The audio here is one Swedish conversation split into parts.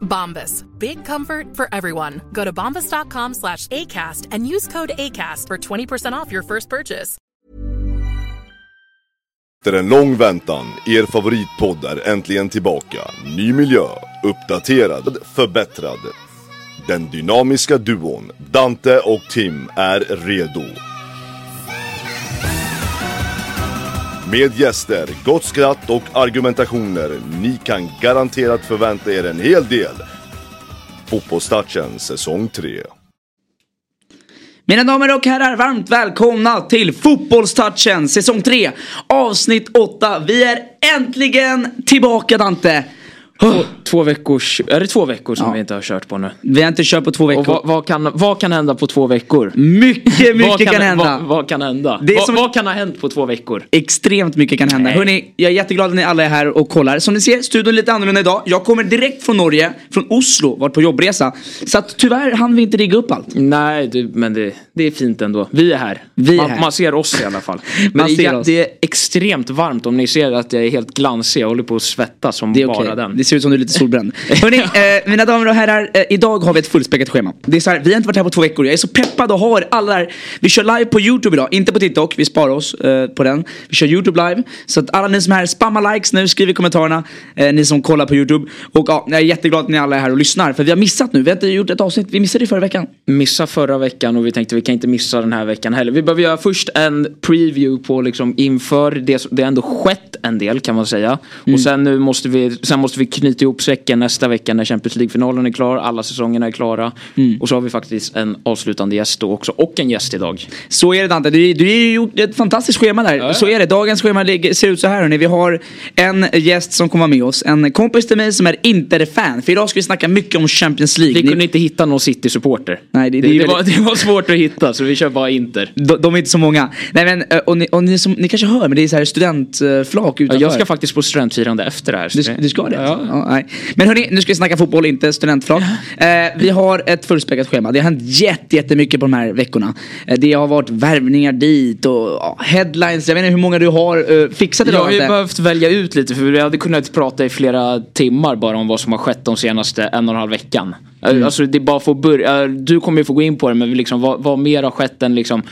Bombas. Big comfort for everyone. Go to bombas.com slash ACAST and use code ACAST for 20% off your first purchase. Efter en lång väntan, er favoritpodd är äntligen tillbaka. Ny miljö, uppdaterad, förbättrad. Den dynamiska duon Dante och Tim är redo. Med gäster, gott skratt och argumentationer. Ni kan garanterat förvänta er en hel del. Fotbollstouchen säsong 3. Mina damer och herrar, varmt välkomna till Fotbollstouchen säsong 3 avsnitt 8. Vi är äntligen tillbaka Dante. Två, två veckors, är det två veckor som Ja. vi inte har kört på nu? Vi har inte kört på två veckor. vad, vad, kan, vad kan hända på två veckor? Mycket, mycket vad kan, hända. Vad, vad kan hända? Det som- vad kan ha hänt på två veckor? Extremt mycket kan hända. Nej. Hörrni, jag är jätteglad att ni alla är här och kollar. Som ni ser, studion är lite annorlunda idag. Jag kommer direkt från Norge, från Oslo, varit på jobbresa. Så att tyvärr hann vi inte rigga upp allt. Nej, du, men det, det är fint ändå. Vi är här. Vi är man, här. man ser oss i alla fall. Men Man det, ser är, oss. det är extremt varmt om ni ser att jag är helt glansig. Jag håller på att svettas som Det bara okej. den. Ser ut som du är lite solbränd. Hörni, eh, mina damer och herrar. Eh, idag har vi ett fullspäckat schema. Det är så här, vi har inte varit här på två veckor. Jag är så peppad och har alla där. Vi kör live på YouTube idag, inte på TikTok. Vi sparar oss eh, på den. Vi kör YouTube live. Så att alla ni som är här, spamma likes nu, skriv i kommentarerna. Eh, ni som kollar på YouTube. Och ja, jag är jätteglad att ni alla är här och lyssnar. För vi har missat nu. Vi har inte gjort ett avsnitt. Vi missade det förra veckan. missa förra veckan och vi tänkte vi kan inte missa den här veckan heller. Vi behöver göra först en preview på liksom inför det. Det har ändå skett en del kan man säga. Mm. Och sen nu måste vi, sen måste vi knyta ihop säcken nästa vecka när Champions League-finalen är klar. Alla säsongerna är klara. Mm. Och så har vi faktiskt en avslutande gäst då också. Och en gäst idag. Så är det Dante, du, du har gjort ett fantastiskt schema där. Så är det, dagens schema ser ut så här hörni. Vi har en gäst som kommer med oss, en kompis till mig som är Inter-fan. För idag ska vi snacka mycket om Champions League. Vi Ni- kunde inte hitta någon City-supporter. Nej, det- det, det det, var, väldigt- det var svårt att hitta så vi kör bara Inter. de, de är inte så många. Nej men, eh, och, ni, och ni, som, ni kanske hör, men det är så här studentflak Ja, utanför. jag ska faktiskt på studentfirande efter det här. Du, du ska det? Ja. Ja, nej. Men hörni, nu ska vi snacka fotboll, inte studentflak. Eh, vi har ett fullspäckat schema. Det har hänt jätte, jättemycket på de här veckorna. Eh, det har varit värvningar dit och ja, headlines. Jag vet inte hur många du har eh, fixat Jag idag. har ju behövt välja ut lite för vi hade kunnat prata i flera timmar bara om vad som har skett de senaste en och en halv veckan. Mm. Alltså det är bara för att börja, du kommer ju få gå in på det men liksom, vad, vad mer har skett än liksom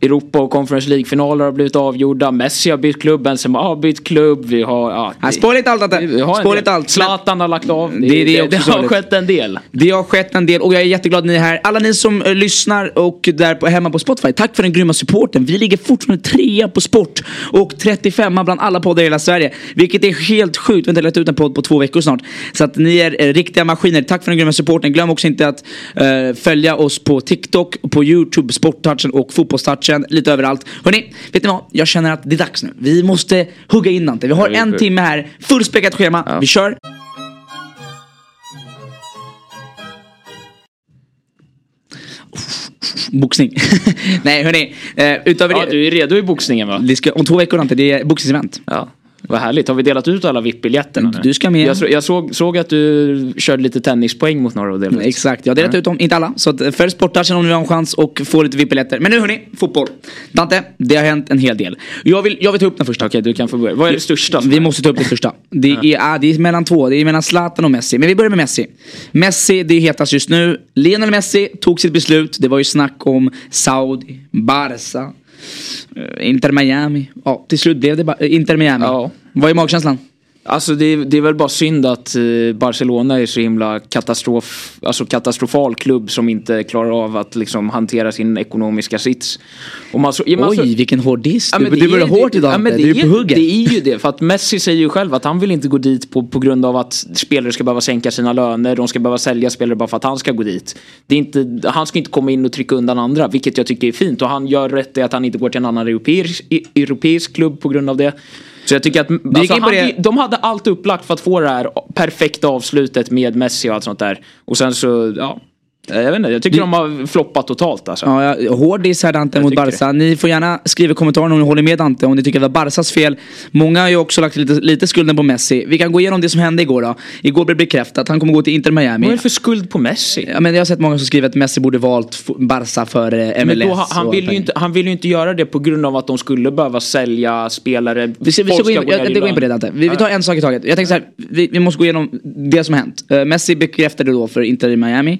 Europa och Conference League-finaler har blivit avgjorda. Messi har bytt klubb, Benzema har bytt klubb. Vi har... Ja, Nej, Spåra inte allt del. inte allt. Zlatan har lagt av. Det, Det är det det, det har skett en del. Det har skett en del och jag är jätteglad att ni är här. Alla ni som eh, lyssnar och där på, hemma på Spotify, tack för den grymma supporten. Vi ligger fortfarande trea på sport och 35 bland alla poddar i hela Sverige. Vilket är helt sjukt. Vi har inte lagt ut en podd på två veckor snart. Så att ni är eh, riktiga maskiner. Tack för den grymma supporten. Glöm också inte att eh, följa oss på TikTok, på YouTube, Sporttouchen och Fotbollstouchen. Lite överallt. Hörni, vet ni vad? Jag känner att det är dags nu. Vi måste hugga in Dante. Vi har vi- en timme här, fullspäckat schema. Vi kör. Boxning. Nej hörni, eh, utöver Ja, det. du är redo i boxningen va? om två veckor Ante, det är boxningsevent. Ja. Vad härligt. Har vi delat ut alla VIP-biljetterna nu? Du ska med. Jag, så, jag såg, såg att du körde lite tennispoäng mot några och delade ut. Exakt, jag har delat ut dem, inte alla. Så att, eh, följ Sporttachen om ni vill ha en chans och få lite VIP-biljetter. Men nu hörni, fotboll. Dante, det har hänt en hel del. Jag vill, jag vill ta upp den första. Okej, du kan få börja. Vad är det största? Vi måste ta upp det första. Det är, ah, det är mellan två, det är mellan Zlatan och Messi. Men vi börjar med Messi. Messi, det är hetast just nu. Lionel Messi tog sitt beslut. Det var ju snack om Saudi, Barca, Inter Miami. Ja, till slut blev det ba- eh, Inter Miami. Ja. Vad är magkänslan? Alltså det, är- det är väl bara synd att eh, Barcelona är så himla katastrof, alltså katastrofal klubb som inte klarar av att liksom hantera sin ekonomiska sits. Man så, ja, men Oj, alltså- vilken hård diss. Ja, du det börjar är- hårt det- idag. ja, men du är det på hugget. Det är ju det, för att Messi säger ju själv att han vill inte gå dit på, på grund av att spelare ska behöva sänka sina löner, de ska behöva sälja spelare bara för att han ska gå dit. Det är inte, han ska inte komma in och trycka undan andra, vilket jag tycker är fint. Och han gör rätt i att han inte går till en annan europeisk, europeisk klubb på grund av det. Så jag tycker att alltså, han, det. de hade allt upplagt för att få det här perfekta avslutet med Messi och allt sånt där. Och sen så, ja. Jag vet inte, jag tycker de har floppat totalt alltså. Ja, ja, hård diss här Dante Jag mot Barca. Ni får gärna skriva i kommentarerna om ni håller med Dante, om ni tycker att det var Barcas fel. Många har ju också lagt lite, lite skulden på Messi. Vi kan gå igenom det som hände igår då. Igår blev det bekräftat, han kommer gå till Inter Miami. Vad är det för skuld på Messi? Ja, men jag har sett många som skriver att Messi borde valt Barca för eh, MLS. Men då, han, vill ju inte, han vill ju inte göra det på grund av att de skulle behöva sälja spelare. Vi ska, vi ska gå in, jag, i jag, går in på det. Dante. Vi, vi tar en sak i taget. Jag tänker så här, vi, vi måste gå igenom det som har hänt. Eh, Messi bekräftade då för Inter i Miami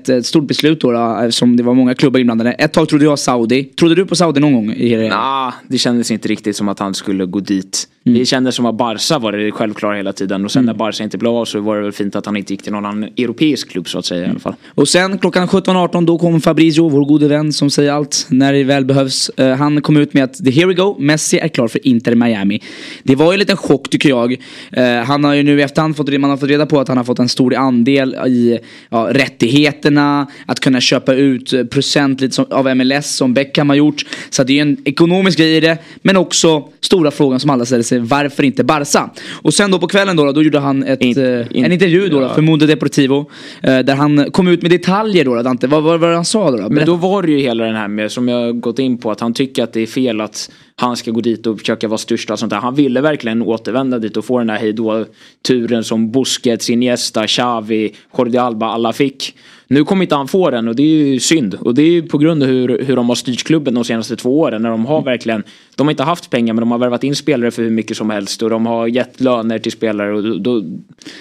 ett, ett stort beslut då, då som det var många klubbar inblandade. Ett tag trodde jag Saudi. Trodde du på Saudi någon gång? I det? Nah, det kändes inte riktigt som att han skulle gå dit. Mm. Det kändes som att Barca var det självklara hela tiden. Och sen när Barca inte blev av så var det väl fint att han inte gick till någon annan europeisk klubb så att säga i alla fall. Och sen klockan 17.18 då kom Fabrizio, vår gode vän som säger allt när det väl behövs. Eh, han kom ut med att the here we go, Messi är klar för Inter Miami. Det var ju en liten chock tycker jag. Eh, han har ju nu i efterhand fått, man har fått reda på att han har fått en stor andel i ja, rättigheterna, att kunna köpa ut procent lite som, av MLS som Beckham har gjort. Så det är ju en ekonomisk grej i det, men också stora frågan som alla ställer sig, varför inte Barca? Och sen då på kvällen då, då gjorde han ett, In- eh, in- en intervju då, ja. för Mundo Deportivo. eh, Där han kom ut med detaljer då, Dante. Vad var det han sa då? då? Men då var det ju hela den här med, som jag gått in på, att han tycker att det är fel att han ska gå dit och försöka vara största och sånt där. Han ville verkligen återvända dit och få den här hejdå-turen som Busquets, Iniesta, Xavi, Jordi Alba alla fick. Nu kommer inte han få den och det är ju synd. Och det är ju på grund av hur, hur de har styrt klubben de senaste två åren. När de har verkligen, de har inte haft pengar men de har värvat in spelare för hur mycket som helst. Och de har gett löner till spelare och då, då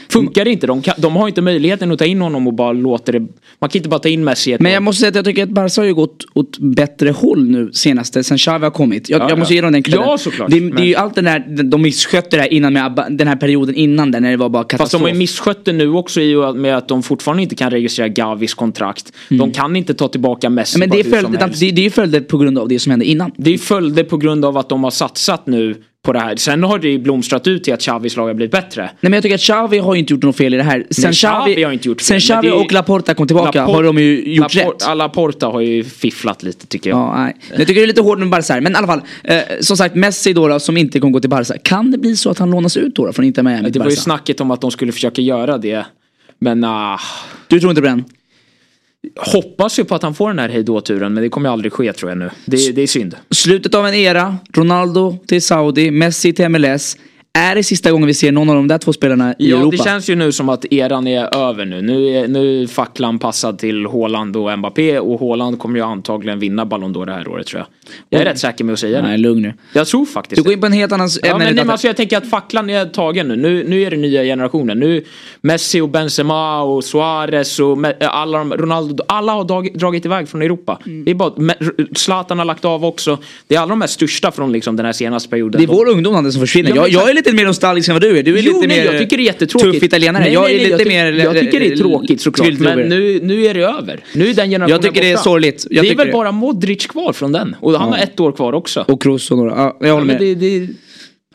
funkar det inte. De, kan, de har inte möjligheten att ta in honom och bara låta det, man kan inte bara ta in Messi ett Men år. jag måste säga att jag tycker att Barca har ju gått åt bättre håll nu senaste, sen Xavi har kommit. Jag, Ja, jag måste ja. ge dem den credden. Ja, såklart. Det, det är ju allt den där, de misskötte det här innan med Abba, den här perioden innan där när det var bara Fast de katastrof. har ju misskött det nu också i och med att de fortfarande inte kan registrera Gavis kontrakt. De kan inte ta tillbaka Messi Mm. men det är, följder, det, det är följder på grund av det som hände innan. Det är följder på grund av att de har satsat nu på det här. Sen har det ju blomstrat ut till att Xavis lag har blivit bättre. Nej men jag tycker att Xavi har inte gjort något fel i det här. Sen Nej, Xavi har inte gjort sen fel, men Xavi det och Laporta kom tillbaka Lapor- har de ju gjort Lapor- rätt. Alla Porta har ju fifflat lite tycker jag. Ja, nej. Jag tycker det är lite hårt med Barca här. Men i alla fall, eh, som sagt Messi då, då som inte kommer gå till Barca. Kan det bli så att han lånas ut då, då från Inter Miami det till var ju Barca? snacket om att de skulle försöka göra det. Men ah, Du tror inte på den? Hoppas ju på att han får den här hejdå-turen men det kommer ju aldrig ske tror jag nu. Det, det är synd. Slutet av en era, Ronaldo till Saudi, Messi till MLS. Är det sista gången vi ser någon av de där två spelarna i Ja, Europa? det känns ju nu som att eran är över nu. Nu är, nu är facklan passad till Haaland och Mbappé och Haaland kommer ju antagligen vinna Ballon d'Or det här året tror jag. Jag är rätt säker med att säga Nej, det. lugn nu. Jag tror faktiskt Du går det. in på en helt annan Ja, ämne. men, nej, Dante. men alltså, jag tänker att facklan är tagen nu. nu. Nu är det nya generationen. Nu Messi och Benzema och Suarez och äh, alla de, Ronaldo. Alla har dag, dragit iväg från Europa. Mm. Det är bara, Zlatan har lagt av också. Det är alla de här största från liksom, den här senaste perioden. det är De- vår ungdom Dante, som försvinner. Ja, men jag, jag är lite mer nostalgisk än vad du är. Du är Jo, lite nej, mer jag tycker det är jättetråkigt. tuff italienare. Nej, jag nej, är nej, lite jag, mer... Jag tycker det är tråkigt såklart. Men nu, nu är det över. Nu är den generationen Jag tycker det är sorgligt. Jag det är väl det. bara Modric kvar från den. Och han har ett år kvar också. Och Kroos och några. Ja, jag ja, håller med. det, det,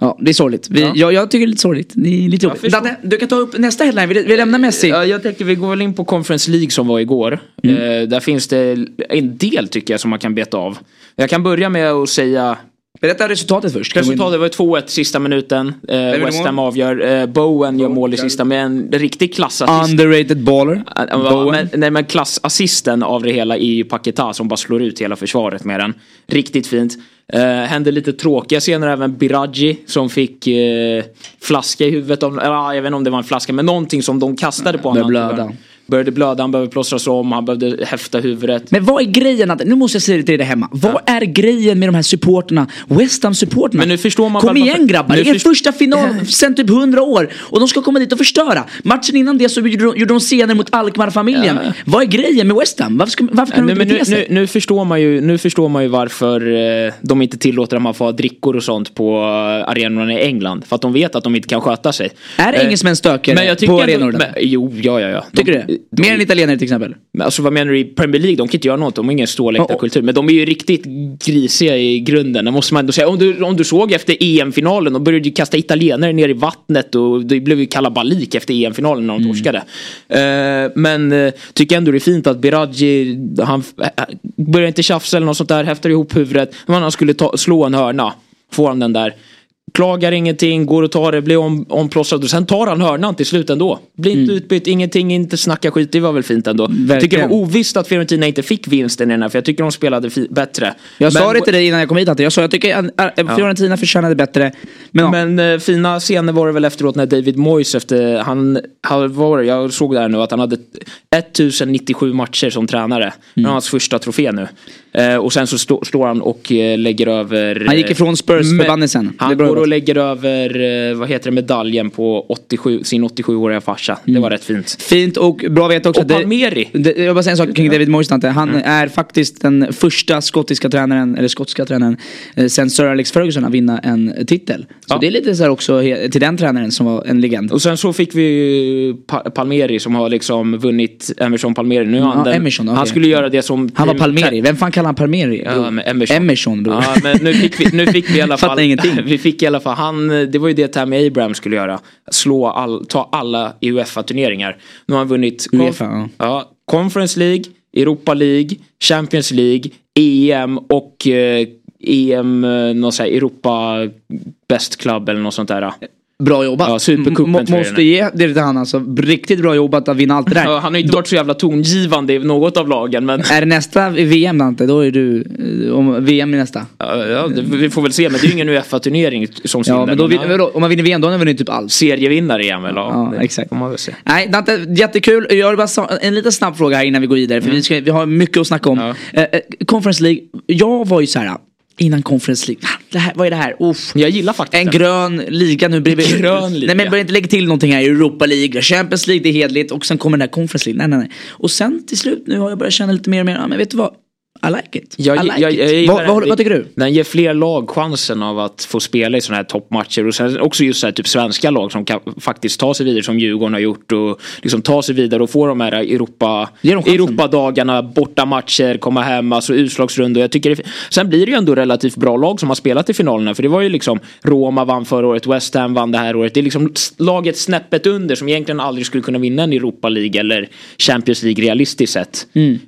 Ja, det är sorgligt. Vi, Ja. jag, jag tycker det är lite sorgligt. Det är lite Jag jobbigt. Dante, du kan ta upp nästa headline. Vi, vi lämnar Messi. Ja, jag tänker vi går väl in på Conference League som var igår. Mm. Eh, där finns det en del tycker jag som man kan beta av. Jag kan börja med att säga Berätta resultatet först. Resultatet var 2-1 sista minuten. Eh, West Ham avgör. Eh, Bowen gör mål i sista med en riktig klassassist. Underrated baller. Ja, Bowen. Men, nej men klassassisten av det hela är ju Paketa som bara slår ut hela försvaret med den. Riktigt fint. Eh, hände lite tråkiga scener även Biraji som fick eh, flaska i huvudet. Av, eller, jag vet inte om det var en flaska men någonting som de kastade på honom. Började blöda. Han behöver plåstras om, han behövde häfta huvudet. Men vad är grejen? Att, nu måste jag säga det till dig hemma. Vad är grejen med de här supporterna? West ham supporterna Men nu förstår man Kom igen grabbar, det är först- första final sen typ 100 år. Och de ska komma dit och förstöra. Matchen innan det så gjorde de, gjorde de scener mot Alkmaar-familjen. Vad är grejen med West ham? Varför, ska, varför kan Nej, de inte nu, bete sig? nu, nu, förstår man ju, nu förstår man ju varför eh, de inte tillåter att få ha drickor och sånt på eh, arenorna i England. För att de vet att de inte kan sköta sig. Är Eh, engelsmän stökigare på ändå- arenor? men, Jo, ja, ja, ja. Tycker du det? Mer än italienare till exempel? Men alltså vad menar du i Premier League? De kan inte göra något, de har ingen ståläktarkultur. Men de är ju riktigt grisiga i grunden, det måste man ändå säga. Om du, om du såg efter EM-finalen, de började ju kasta italienare ner i vattnet och det blev ju kalabalik efter EM-finalen när de torskade. Eh, men uh, tycker ändå det är fint att Biraji, han uh, börjar inte tjafsa eller något sånt där, häftar ihop huvudet. Men han skulle ta, slå en hörna, får han den där. Klagar ingenting, går och tar det, blir om, omplåstrad och sen tar han hörnan till slut ändå. Blir inte utbytt, ingenting, inte snacka skit. Det var väl fint ändå. Jag tycker det var ovisst att Fiorentina inte fick vinsten i den här för jag tycker de spelade bättre. Jag sa Men- det till dig innan jag kom hit Ante. Jag sa jag tycker att äh, Fiorentina förtjänade bättre. Men, ja. Men eh, fina scener var det väl efteråt när David Moyes efter, han, han var, jag såg där nu att han hade 1097 matcher som tränare. Mm. Det var hans första trofé nu. Eh, och sen så stå, står han och eh, lägger över... Han gick ifrån Han bra går och lägger över, eh, vad heter det, medaljen på 87, sin 87-åriga farsa. Det var rätt fint. Fint och bra att veta också Och Palmeri. det, jag bara säga en sak kring David Moyes. Han är faktiskt den första skottiska tränaren, eller skotska tränaren, eh, sen Sir Alex Ferguson att vinna en titel. Så Ja. det är lite så också till den tränaren som var en legend. Och sen så fick vi pa Palmeri som har liksom vunnit Emerson Palmeri. Nu Ja, den, Emerson, okej. Han skulle göra det som... Han var Palmeri. Vem fan kallar han Palmeri? Ja, Emerson. Emerson bror. Ja, men nu fick vi, nu fick vi i alla fall. Fattar ingenting. Vi fick i alla fall, han, det var ju det Tammy Abraham skulle göra. Slå all, ta alla Uefa-turneringar. Nu har han vunnit Uefa, ja. ja, Conference League, Europa League, Champions League, EM och eh, EM, eh, någon sån här Europa Best Club eller något sånt där. Bra jobbat. Ja, supercupen Måste ge det till han alltså. Riktigt bra jobbat att vinna allt det där. Ja, han har inte varit så jävla tongivande i något av lagen men Är det nästa VM Dante, då är du eh, om VM i nästa. ja, ja, det, vi får väl se. Men det är ju ingen Uefa-turnering som Ja, men då, vadå, om man vinner VM då har man vunnit typ allt. Serievinnare är han väl? Ja, det exakt. man väl se. Nej, Dante, jättekul. Jag har bara en liten snabb fråga här innan vi går vidare. För vi, ska, vi har mycket att snacka om. Ja. Eh, eh, Conference League. Jag var ju så här. Innan Conference League. Ah, Det här, vad är det här? Uff. Jag gillar faktiskt En den. grön liga nu bredvid. Grön liga. Nej men börja inte lägga till någonting här. Europa League, Champions League, det är hedligt. Och sen kommer den här Conference League. Nej nej nej. Och sen till slut nu har jag börjat känna lite mer och mer. Ja, men vet du vad? I like it. Jag, I like jag, it. jag, gillar vad, vad, vad tycker du? Den ger fler lag chansen av att få spela i sådana här toppmatcher och sen också just så här typ svenska lag som kan faktiskt ta sig vidare som Djurgården har gjort och liksom ta sig vidare och få de här Europa. Europadagarna, borta matcher, komma hem, alltså utslagsrundor. Jag tycker det, sen blir det ju ändå relativt bra lag som har spelat i finalerna för det var ju liksom Roma vann förra året, West Ham vann det här året. Det är liksom laget snäppet under som egentligen aldrig skulle kunna vinna en Europa League eller Champions League realistiskt sett. Eh, Mm.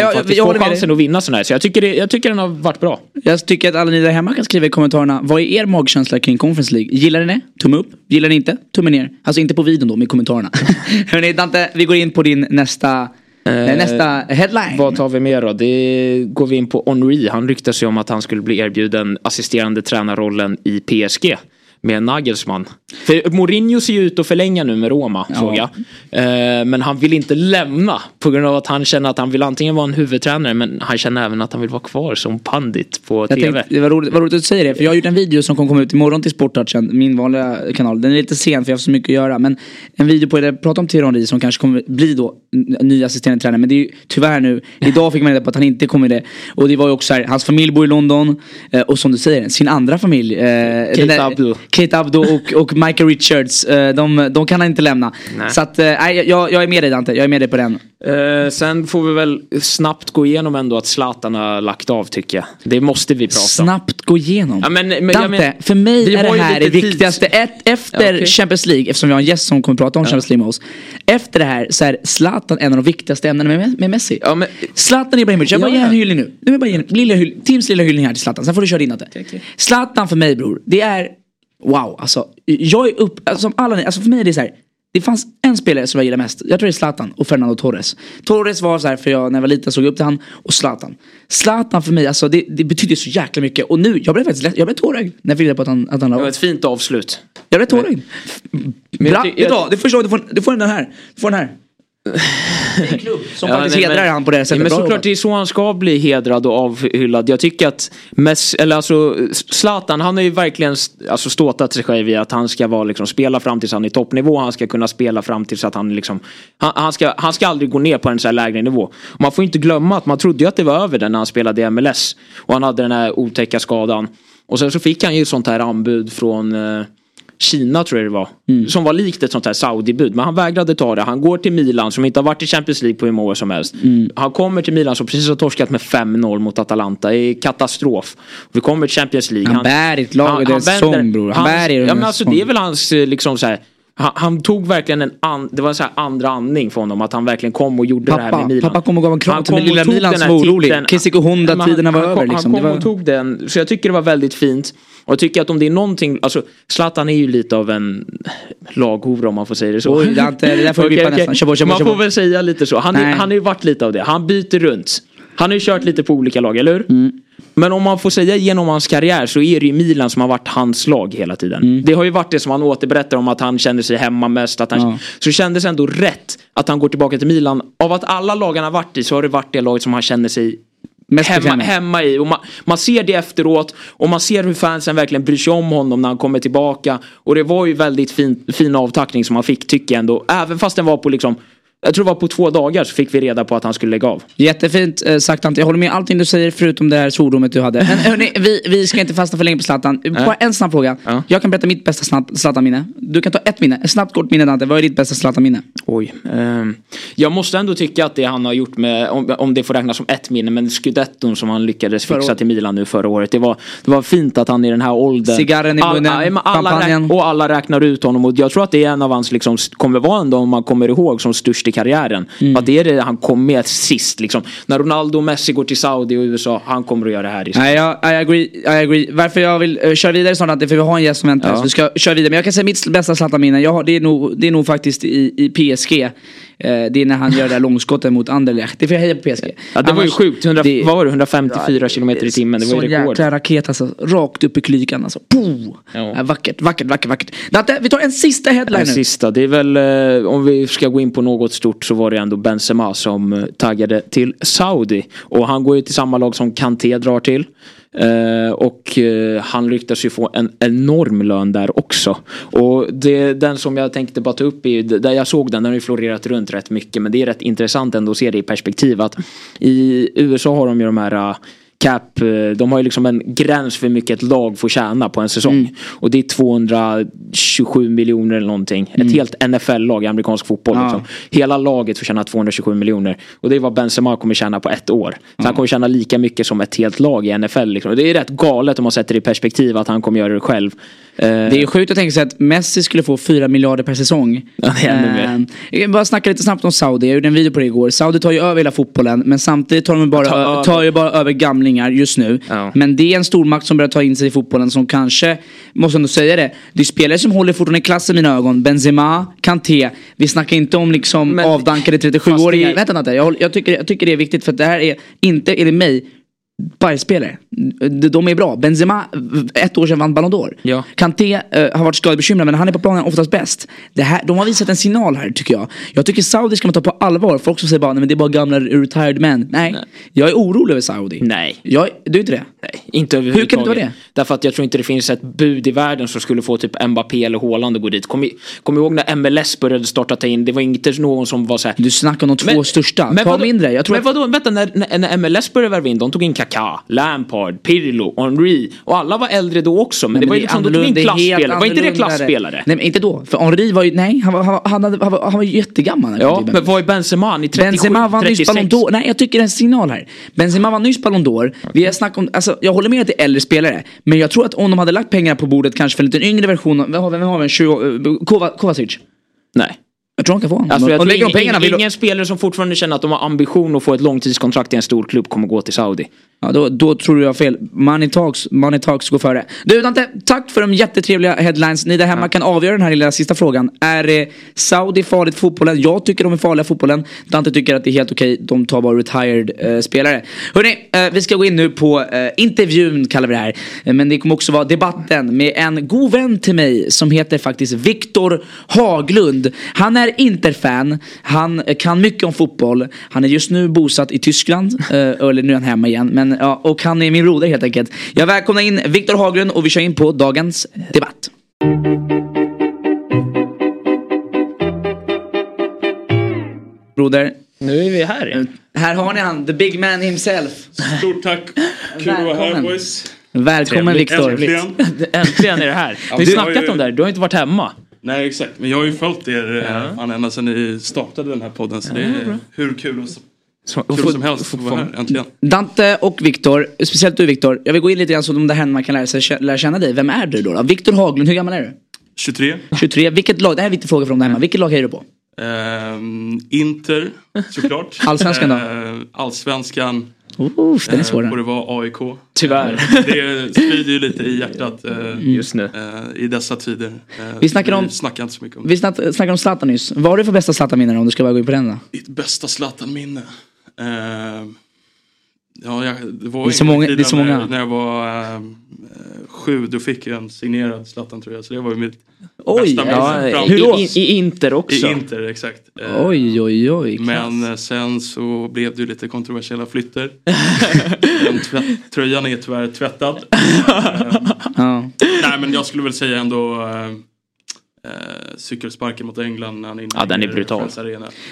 jag- faktiskt jag får håller med chansen att vinna sådana här. Så jag tycker, det, jag tycker den har varit bra. Jag tycker att alla ni där hemma kan skriva i kommentarerna. Vad är er magkänsla kring Conference League? Gillar ni det? Tumme upp. Gillar ni inte? Tumme ner. Alltså inte på videon då, med kommentarerna. Hörni Dante, vi går in på din nästa, eh, nästa headline. Vad tar vi mer då? Det går vi in på Henri. Han ryktas ju om att han skulle bli erbjuden assisterande tränarrollen i PSG. Med Nagelsmann. För Mourinho ser ju ut att förlänga nu med Roma såg jag. Eh, men han vill inte lämna. På grund av att han känner att han vill antingen vara en huvudtränare men han känner även att han vill vara kvar som pandit på Jag TV. tänkte, det var roligt, var roligt att du säger det, för jag har gjort en video som kommer komma ut imorgon till Sporttouchen, min vanliga kanal. Den är lite sen för jag har så mycket att göra. Men en video på det jag pratar om Thierry Henry som kanske kommer bli då ny assisterande tränare. Men det är ju tyvärr nu, idag fick man reda på att han inte kommer det. Och det var ju också så här, hans familj bor i London. eh, Och som du säger, sin andra familj. eh, där- Abdo. Kate Abdo och, och Michael Richards. eh, De, de kan han inte lämna. Nej. Så att, eh, nej, jag, jag är med dig Dante, jag är med dig på den. Eh, sen får vi väl snabbt gå igenom ändå att Zlatan har lagt av tycker jag. Det måste vi prata om. Snabbt gå igenom. Ja, men- men- Dante, men- för mig är det här det viktigaste. Ett, efter Ja, okej. Champions League, eftersom vi har en gäst som kommer prata om Champions League med oss. Efter det här så är Zlatan en av de viktigaste ämnena med, med Messi. Ja, men- Zlatan Ibrahimovic, jag bara Ja, ger en ja. hyllning nu. nu bara lilla hyll, Teams lilla hyllning här till Zlatan, sen får du köra din Dante. okej. Zlatan för mig bror, det är Wow, alltså jag är upp, alltså, som alla ni, alltså för mig är det så här Det fanns en spelare som jag gillar mest. Jag tror det är Zlatan och Fernando Torres. Torres var så här för jag när jag var liten såg upp till han och Zlatan. Zlatan för mig, alltså det, det betyder så jäkla mycket. Och nu, jag blev faktiskt lätt, jag blev tårögd när jag fick reda på att han, att han Det var ett fint avslut. Jag blev tårögd. Bra, jag- vad? Det är första gången du får, du får den här. Du får den här. En klubb som faktiskt nej, hedrar men- han på det sättet. Men såklart det är så han ska bli hedrad och avhyllad. Jag tycker att Messi, eller alltså Zlatan han har ju verkligen alltså, ståtat sig själv i att han ska vara liksom, spela fram tills han är toppnivå. Han ska kunna spela fram tills att han liksom han, han, ska, han ska aldrig gå ner på en så här lägre nivå. Man får inte glömma att man trodde ju att det var över den när han spelade i MLS. Och han hade den här otäcka skadan. Och sen så fick han ju sånt här anbud från eh, Kina tror jag det var. Mm. Som var likt ett sånt här Saudi-bud. Men han vägrade ta det. Han går till Milan som inte har varit i Champions League på hur många år som helst. Mm. Han kommer till Milan som precis har torskat med 5-0 mot Atalanta. Det är katastrof. Vi kommer till Champions League. Han bär ett lag i deras säsong, bror. Han bär i ja, men alltså. Det är väl hans eh, liksom så här. Han, han tog verkligen en an, det var en så andra andning för honom att han verkligen kom och gjorde det här Pappa, med Milan. pappa kom och gav en kram Han till lilla och Milan som var orolig. titeln. Kesiko Honda, Ja, men tiderna var han, över, Han, liksom. Han kom och tog den. Så jag tycker det var väldigt fint. Och jag tycker att om det är någonting, alltså Zlatan är ju lite av en laghora om man får säga det så. Oj, Dante, det där får vi okej. nästan. Kör på, kör på, Man får väl säga lite så. Han, är, han har ju varit lite av det. Han byter runt. Han har ju kört lite på olika lag, eller hur? Mm. Men om man får säga genom hans karriär så är det ju Milan som har varit hans lag hela tiden. Mm. Det har ju varit det som han återberättar om att han känner sig hemma mest. Att han, Ja. Så det kändes ändå rätt att han går tillbaka till Milan. Av att alla lag han har varit i så har det varit det laget som han känner sig hemma, hemma i. Och man, man ser det efteråt och man ser hur fansen verkligen bryr sig om honom när han kommer tillbaka. Och det var ju väldigt fin, fin avtackning som han fick tycker jag ändå. Även fast den var på liksom jag tror det var på två dagar så fick vi reda på att han skulle lägga av. Jättefint eh, sagt Ante. Jag håller med allting du säger förutom det här svordomet du hade. Men hörni, vi, vi ska inte fastna för länge på Zlatan. Bara en snabb fråga. Ja. Jag kan berätta mitt bästa Zlatan-minne. Du kan ta ett minne. Ett snabbt kort minne Dante. Vad är ditt bästa Zlatan-minne? Oj. ehm, jag måste ändå tycka att det han har gjort med, om, om det får räknas som ett minne, men scudetton som han lyckades Förra fixa året. till Milan nu förra året. Det var, det var fint att han i den här åldern. Cigarren i munnen, alla champagnen. räk- Och alla räknar ut honom och jag tror att det är en av hans, liksom, kommer vara ändå om man kommer ihåg som störst i karriären. Mm. Att det är det han kom med sist liksom. När Ronaldo och Messi går till Saudi och USA, han kommer att göra det här i Nej, jag, I agree, I agree. Varför jag vill uh, köra vidare snart Ante, för vi har en gäst som väntar. Ja. Så vi ska köra vidare. Men jag kan säga mitt bästa Zlatan-minne. Det, är nog- det är nog faktiskt i, i PSG. Eh, det är när han gör det där långskottet mot Anderlecht. Det är för jag hejar på PSG. Ja, det var ju Annars- sjukt. 100, det- vad var det? 154 kilometer i timmen. Det var Sån ju rekord. jäkla raket alltså. Rakt upp i klykan alltså. Poh! Ja. Ja, vackert, vackert, vackert, vackert. Dante, vi tar en sista headline Den nu. sista, det är väl eh, om vi ska gå in på något stort så var det ändå Benzema som eh, taggade till Saudi. Och han går ju till samma lag som Kanté drar till. Eh, och eh, han lyckas ju få en enorm lön där också. Och det, den som jag tänkte bara ta upp är ju, där jag såg den, den har ju florerat runt rätt mycket. Men det är rätt intressant ändå att se det i perspektiv att i USA har de ju de här eh, cap, eh, de har ju liksom en gräns för hur mycket ett lag får tjäna på en säsong. Mm. Och det är 227 miljoner eller någonting. Ett helt NFL-lag i amerikansk fotboll. Mm. Ja. Liksom. Hela laget får tjäna 227 miljoner. Och det är vad Benzema kommer tjäna på ett år. Så han kommer tjäna lika mycket som ett helt lag i NFL. Liksom. Och Det är rätt galet om man sätter det i perspektiv att han kommer göra det själv. Eh, Det är sjukt att tänka sig att Messi skulle få 4 miljarder per säsong. Ja, det är ännu mer. Eh, Jag bara snacka lite snabbt om Saudi. Jag gjorde en video på det igår. Saudi tar ju över hela fotbollen. Men samtidigt tar de bara, Tar tar ju bara över gamlingar just nu. Ja. Men det är en stormakt som börjar ta in sig i fotbollen som kanske, måste ändå säga det. Det är spelare som håller fortfarande klass i mina ögon. Benzema, Kanté. Vi snackar inte om liksom Men- avdankade Fast 37-åringar. det är- Vänta, vänta. Jag, jag, tycker, jag tycker det är viktigt för att det här är inte, enligt mig, bajsspelare. De är bra. Benzema, ett år sedan vann Ballon d'Or. Ja. Kanté eh, har varit skadebekymrad men han är på planen oftast bäst. Det här, de har visat en signal här tycker jag. Jag tycker Saudi ska man ta på allvar. Folk som säger bara nej men det är bara gamla retired men. Nej. Jag är orolig över Saudi. Nej. Jag, du är inte det? Nej, inte Hur kan det överhuvudtaget. vara det? Därför att jag tror inte det finns ett bud i världen som skulle få typ Mbappé eller Haaland att gå dit. Kom, i- kom ihåg när MLS började starta ta in, det var inte någon som var så här. Du snackar om de två största. Ta vadå- mindre. Jag tror men att- vadå, vänta, när, när, när MLS började värva in, de tog in Kaká, Lampard, Pirlo, Henry och alla var äldre då också. Men, Nej, det var ju liksom, de tog klassspelare. Var inte det annorlunda. klassspelare? Nej men inte då. För Henri var ju, nej han var, han var, han hade, han var, han var jättegammal. Ja, till men vad är Benzema? Han är 37, Benzema vann nyss 36. Ballon d'Or. Nej, jag tycker det är en signal här. Benzema vann nyss Ballon d'Or. Vi har snackat om, alltså, jag håller med att det är äldre spelare. Men jag tror att om de hade lagt pengarna på bordet kanske för en lite yngre version. Vem har vi? Vem har vi? En 20, uh, Kova- Kovacic. Nej. Jag tror han kan få honom. Alltså, jag tror ingen, pengarna ingen, ingen spelare som fortfarande känner att de har ambition att få ett långtidskontrakt i en stor klubb kommer gå till Saudi. Ja, då, då tror du jag har fel. Money talks, money talks går före. Du Dante, tack för de jättetrevliga headlines. Ni där hemma kan avgöra den här lilla sista frågan. Är eh, Saudi farligt för fotbollen? Jag tycker de är farliga för fotbollen. Dante tycker att det är helt okej. De tar bara retired eh, spelare. Hörrni, eh, vi ska gå in nu på eh, intervjun kallar vi det här. Eh, Men det kommer också vara debatten med en god vän till mig som heter faktiskt Viktor Haglund. Han är Inter-fan. Han eh, kan mycket om fotboll. Han är just nu bosatt i Tyskland. Eller nu är han hemma igen. Men, ja, och han är min broder helt enkelt. Jag välkomnar in Viktor Haglund och vi kör in på dagens debatt. Broder, Nu är vi här. här har ni han, the big man himself. Stort tack. Kul att vara här Välkommen. boys. Välkommen. Viktor. Äntligen. Äntligen är det här. Vi har ju snackat om det här. Du har inte varit hemma. Nej exakt, men jag har ju följt er ja. fan, ända sedan ni startade den här podden. Så det är hur kul, och, Så, kul som helst att vara här äntligen. Dante och Viktor, speciellt du Viktor. Jag vill gå in lite grann så de där hemma kan lära, sig, lära känna dig. Vem är du då? då? Viktor Haglund, hur gammal är du? 23. 23. Vilket lag, det här är en viktig fråga från där hemma. Vilket lag hejar du på? Ehm, Inter såklart. Allsvenskan då? Ehm, allsvenskan. Oh, den är svår och den. det var AIK. Tyvärr. Det sprider ju lite i hjärtat Just nu. i dessa tider. Vi snackar om- snackar inte så mycket om det. Vi snack, snackade om Zlatan nyss. Vad har du för bästa Zlatan-minnen om du ska bara gå in på den då? Ditt bästa Zlatan-minne? Ehm, ja, jag, det var Det är så många- det är så när, många. när jag var eh, sju, då fick jag en signerad Zlatan-tröja. Så det var ju mitt Oj, bästa Ja, i, Hur då? i, I Inter också. i Inter. Exakt. Eh, Oj, oj, oj. klass. Men eh, sen så blev det ju lite kontroversiella flytter. Tröjan är tyvärr tvättad. Nej men jag skulle väl säga ändå eh, cykelsparken mot England när han Ja, den är brutal.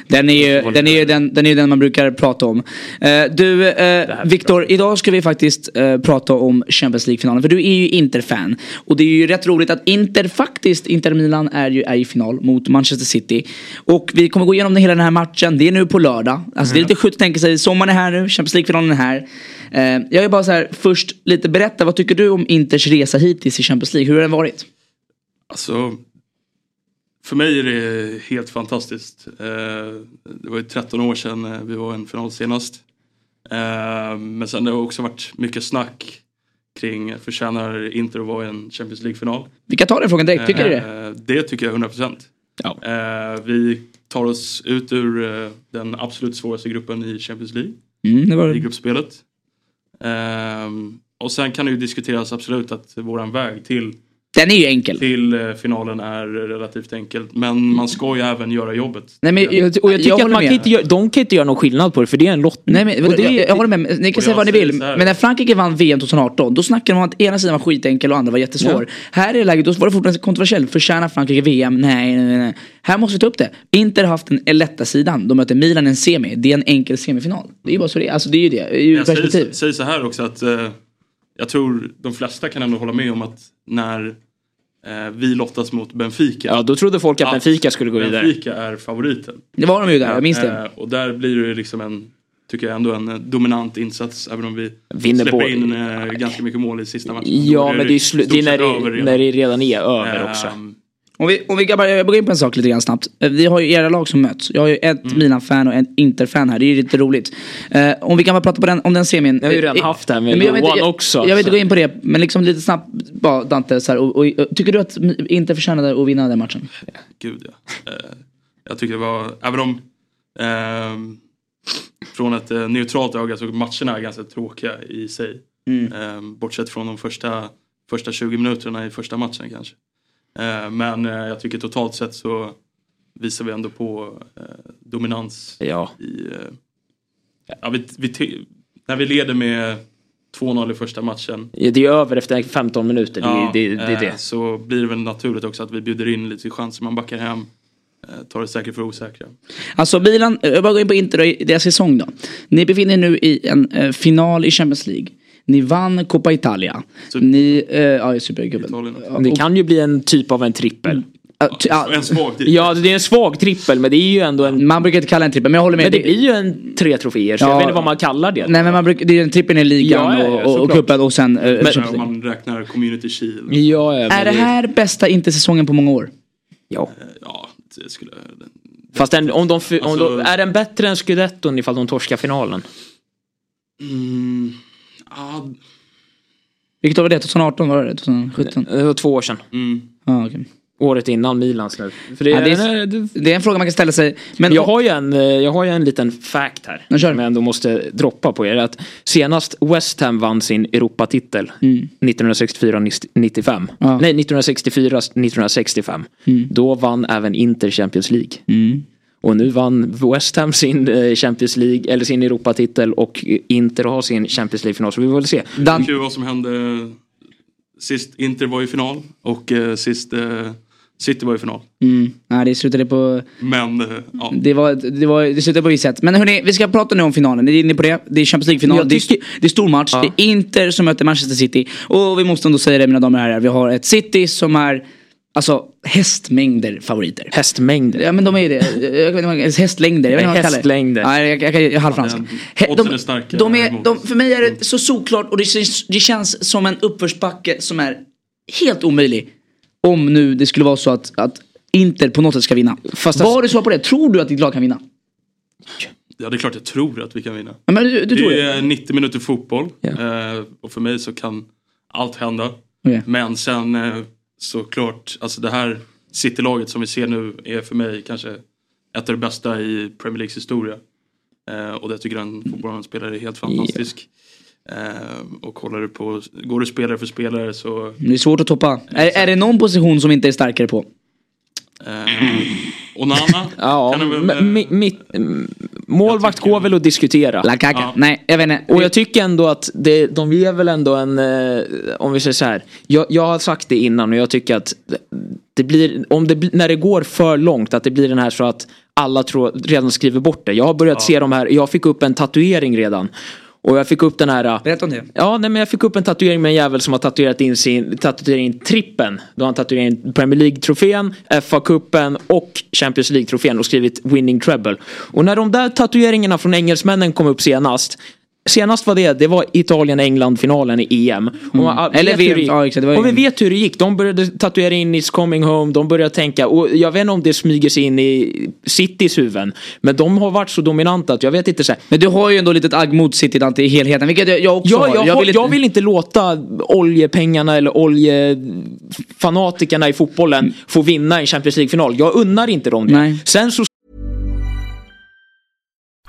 Den är ju den, är ju den, den, är ju den man brukar prata om. Eh, du, eh, Viktor, idag ska vi faktiskt eh, prata om Champions League-finalen. För du är ju Inter-fan. Och det är ju rätt roligt att Inter faktiskt, Inter Milan är ju är i final mot Manchester City. Och vi kommer gå igenom hela den här matchen. Det är nu på lördag. Alltså det är lite sjukt att tänka sig, sommaren är här nu, Champions League-finalen är här. Eh, jag vill bara så här, först lite berätta, vad tycker du om Inters resa hittills i Champions League? Hur har den varit? Alltså, för mig är det helt fantastiskt. Eh, det var ju 13 år sedan eh, vi var i en final senast. Eh, men sen det har också varit mycket snack kring förtjänar Inter att vara i en Champions League-final. Vi kan ta den frågan direkt, tycker du det? Det tycker jag 100%. Ja. Vi tar oss ut ur den absolut svåraste gruppen i Champions League, Mm, det var i gruppspelet. Och sen kan det ju diskuteras absolut att våran väg till, Den är ju enkel. till eh, finalen är relativt enkelt. Men man ska ju även göra jobbet. Nej, men, Jag, och jag tycker att håller man med. kan inte göra, de kan inte göra någon skillnad på det för det är en lottning. Nej men Och det, jag, jag håller med, ni kan säga jag vad ni säger vill. Men när Frankrike vann VM 2018 då snackade de om att ena sidan var skitenkel och andra var jättesvår. Här är läget, då var det fortfarande kontroversiellt. Förtjänar Frankrike VM? Nej, nej, nej. Här måste vi ta upp det. Inter har haft den lätta sidan. De möter Milan i en semi. Det är en enkel semifinal. Det är ju bara så det är. Alltså det är ju det. Det är ju Jag säger, perspektiv. säger så här också att eh, jag tror de flesta kan ändå hålla med om att när vi lottas mot Benfica. ja, då trodde folk att Benfica skulle gå vidare. Benfica är favoriten. Det var de ju där, jag minns det. Eh, och där blir det liksom en, tycker jag ändå en eh, dominant insats. Även om vi Vinner släpper på- in eh, ganska mycket mål i sista matchen. Ja, men det är, ju det är när, det, när det redan är över också. Om vi, om vi grabbar, jag går in på en sak lite grann snabbt. Eh, Vi har ju era lag som möts. Jag har ju ett Mm. Milan-fan och ett Inter-fan här. Det är ju lite roligt. Eh, om vi kan bara prata på den, om den semin. Jag har ju redan Eh, haft det här med men jag Johan jag- också, Jag vill inte gå in på det, men liksom lite snabbt bara Dante. Så här, och, och, och, tycker du att Inter förtjänade att vinna den matchen? Gud ja. Eh, jag tycker det var, även om ehm, från ett neutralt öga så matcherna är ganska tråkiga i sig. Mm. Ehm, bortsett från de första, första 20 minuterna i första matchen kanske. Eh, men eh, jag tycker totalt sett så visar vi ändå på eh, dominans Ja. i... Ja, vi, vi, när vi leder med 2-0 i första matchen Ja, Det är över efter 15 minuter. Det, Ja, det, det, eh, det. Så blir det väl naturligt också att vi bjuder in lite chanser man backar hem. Tar det säkert för osäkra. Alltså Milan, jag bara går in på Inter och deras säsong då. Ni befinner er nu i en final i Champions League. Ni vann Coppa Italia. Super- Ni, eh, ja Supercupen. Det kan ju bli en typ av en trippel. ja, En svag tid. Ja, det är en svag trippel men det är ju ändå en... Man brukar inte kalla en trippel, men jag håller med. Men det blir ju en tre troféer så Ja. jag vet inte vad man kallar det. Nej men man brukar, det är en trippel i ligan Ja, ja, ja, och, cupen och sen... eh, Men, League. man räknar Community Shield. Ja, ja, men Är det här bästa Inter-säsongen på många år? Ja. Eh, Ja, det skulle... Fast den, om de, om Alltså- de, är den bättre än Scudetton ifall de torskar finalen? Mm, Ja, Vilket år var det? 2018 var det? 2017? Det var två år sedan. mm. Ja, okej. Året innan Milans nu. För det, Ja, det, är, är, det är en fråga man kan ställa sig. Men jag, har ju en, eh, jag har ju en liten fact här. Ja, kör. Som jag ändå måste droppa på er. Att senast West Ham vann sin Europatitel 1964-95. Mm. Ja. Nej, 1964-1965. Då vann även Inter Champions League. Mm. Och nu vann West Ham sin eh, Champions League, eller sin Europatitel och Inter har sin Champions League-final. Så vi får väl se. Dan- Kul vad som hände sist Inter var i final och eh, sist eh, City var i final. Mm. Nej, det slutade på... Men ja. Det, var, det, var, det slutade på visst sätt. Men hörni, vi ska prata nu om finalen. Ni är inne på det. Det är Champions League-final. Det, det är stor match. Ja. Det är Inter som möter Manchester City. Och vi måste ändå säga det mina damer och herrar. Vi har ett City som är Alltså hästmängder favoriter. Hästmängder. Ja men de är ju det. Hästlängder. Jag vet inte vad man kallar det. Hästlängder. Ja, jag, jag, jag, jag är halvfransk. Ja, oddsen är de är, de, för mig är det så solklart och det, känns- det känns som en uppförsbacke som är helt omöjlig. Om nu det skulle vara så att, att Inter på något sätt ska vinna. Fast Vad har du svar på det? Tror du att ditt lag kan vinna? ja, det är klart jag tror att vi kan vinna. Men du, du tror det det? är 90 minuter fotboll Ja. eh, och för mig så kan allt hända. Okej. Men sen eh, såklart, alltså det här City-laget som vi ser nu är för mig kanske ett av de bästa i Premier Leagues historia. Eh, och det tycker jag en fotbollsspelare är helt fantastisk. Eh, och kollar du på, går du spelare för spelare så Det är svårt att toppa. Är, är det någon position som inte är starkare på? eh, Onana Ja, eh, målvakt går väl att diskutera. La Kaka? Ja. Nej, jag vet inte. Och jag tycker ändå att det, de ger väl ändå en, eh, om vi säger så här. Jag, jag har sagt det innan och jag tycker att det blir, om det, när det går för långt, att det blir den här så att alla tror, redan skriver bort det. Jag har börjat se de här, jag fick upp en tatuering redan. Och jag fick upp den här eh, Berätta om det. Ja, nej, men jag fick upp en tatuering med en jävel som har tatuerat in sin tatuerat in trippen. Då har han tatuerat in Premier League-trofén, FA-cupen och Champions League-trofén och skrivit Winning Treble. Och när de där tatueringarna från engelsmännen kom upp senast Senast var det, det var Italien-England-finalen i EM. Och man, Mm. Eller VM, ja, exakt, och vi vet hur det gick. De började tatuera in It's coming home, de började tänka. Och jag vet inte om det smyger sig in i Citys huvuden. Men de har varit så dominanta att jag vet inte. Så här, Men du har ju ändå lite agg mot City Dante i helheten, vilket jag, också Ja, har. jag, jag, vill inte- jag vill inte låta oljepengarna eller oljefanatikerna i fotbollen få vinna en Champions League-final. Jag unnar inte dem det. Nej. Sen så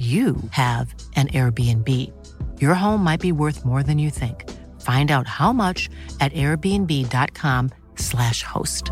you have an Airbnb. Your home might be worth more than you think. Find out how much at airbnb.com/slash host.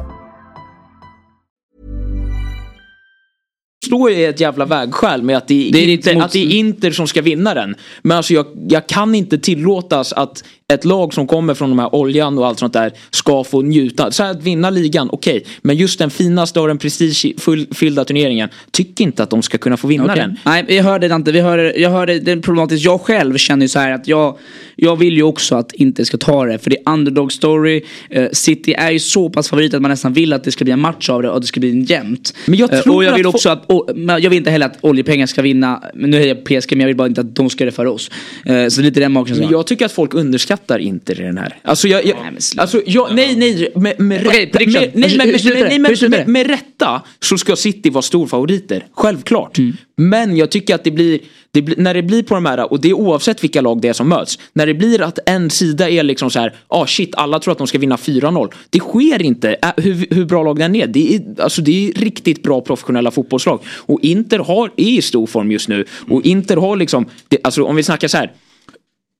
står ju ett jävla vägskäl med att det är, Det är inte, mot- att det är Inter som ska vinna den. Men alltså jag, jag kan inte tillåtas att ett lag som kommer från de här oljan och allt sånt där ska få njuta. Så här att vinna ligan, okej. Men just den finaste och den prestigefyllda turneringen, tycker inte att de ska kunna få vinna Okej. den. Nej, jag hör det Dante. Vi hör, jag hör det, det är problematiskt. Jag själv känner ju så här att jag, jag vill ju också att inte ska ta det. För det är underdog story. Eh, City är ju så pass favorit att man nästan vill att det ska bli en match av det och att det ska bli en jämnt. Men jag Eh, tror och jag att vill fo- också att, och, jag vill inte heller att oljepengar ska vinna. Nu är jag PSG men jag vill bara inte att de ska göra det för oss. Eh, så lite den magkänslan. jag tycker att folk underskattar Inter i den här. Alltså jag, jag, alltså jag nej nej med, rätta, nej, det? det? med rätta så ska City vara storfavoriter. Självklart. Mm. Men jag tycker att det blir, det blir, när det blir på de här, och det är oavsett vilka lag det är som möts. När det blir att en sida är liksom så här, ah shit, alla tror att de ska vinna 4-0. Det sker inte, äh, hur, hur bra lag den är. Det är, alltså, det är riktigt bra professionella fotbollslag. Och Inter har, är i stor form just nu. Och Inter har liksom, det, alltså om vi snackar så här.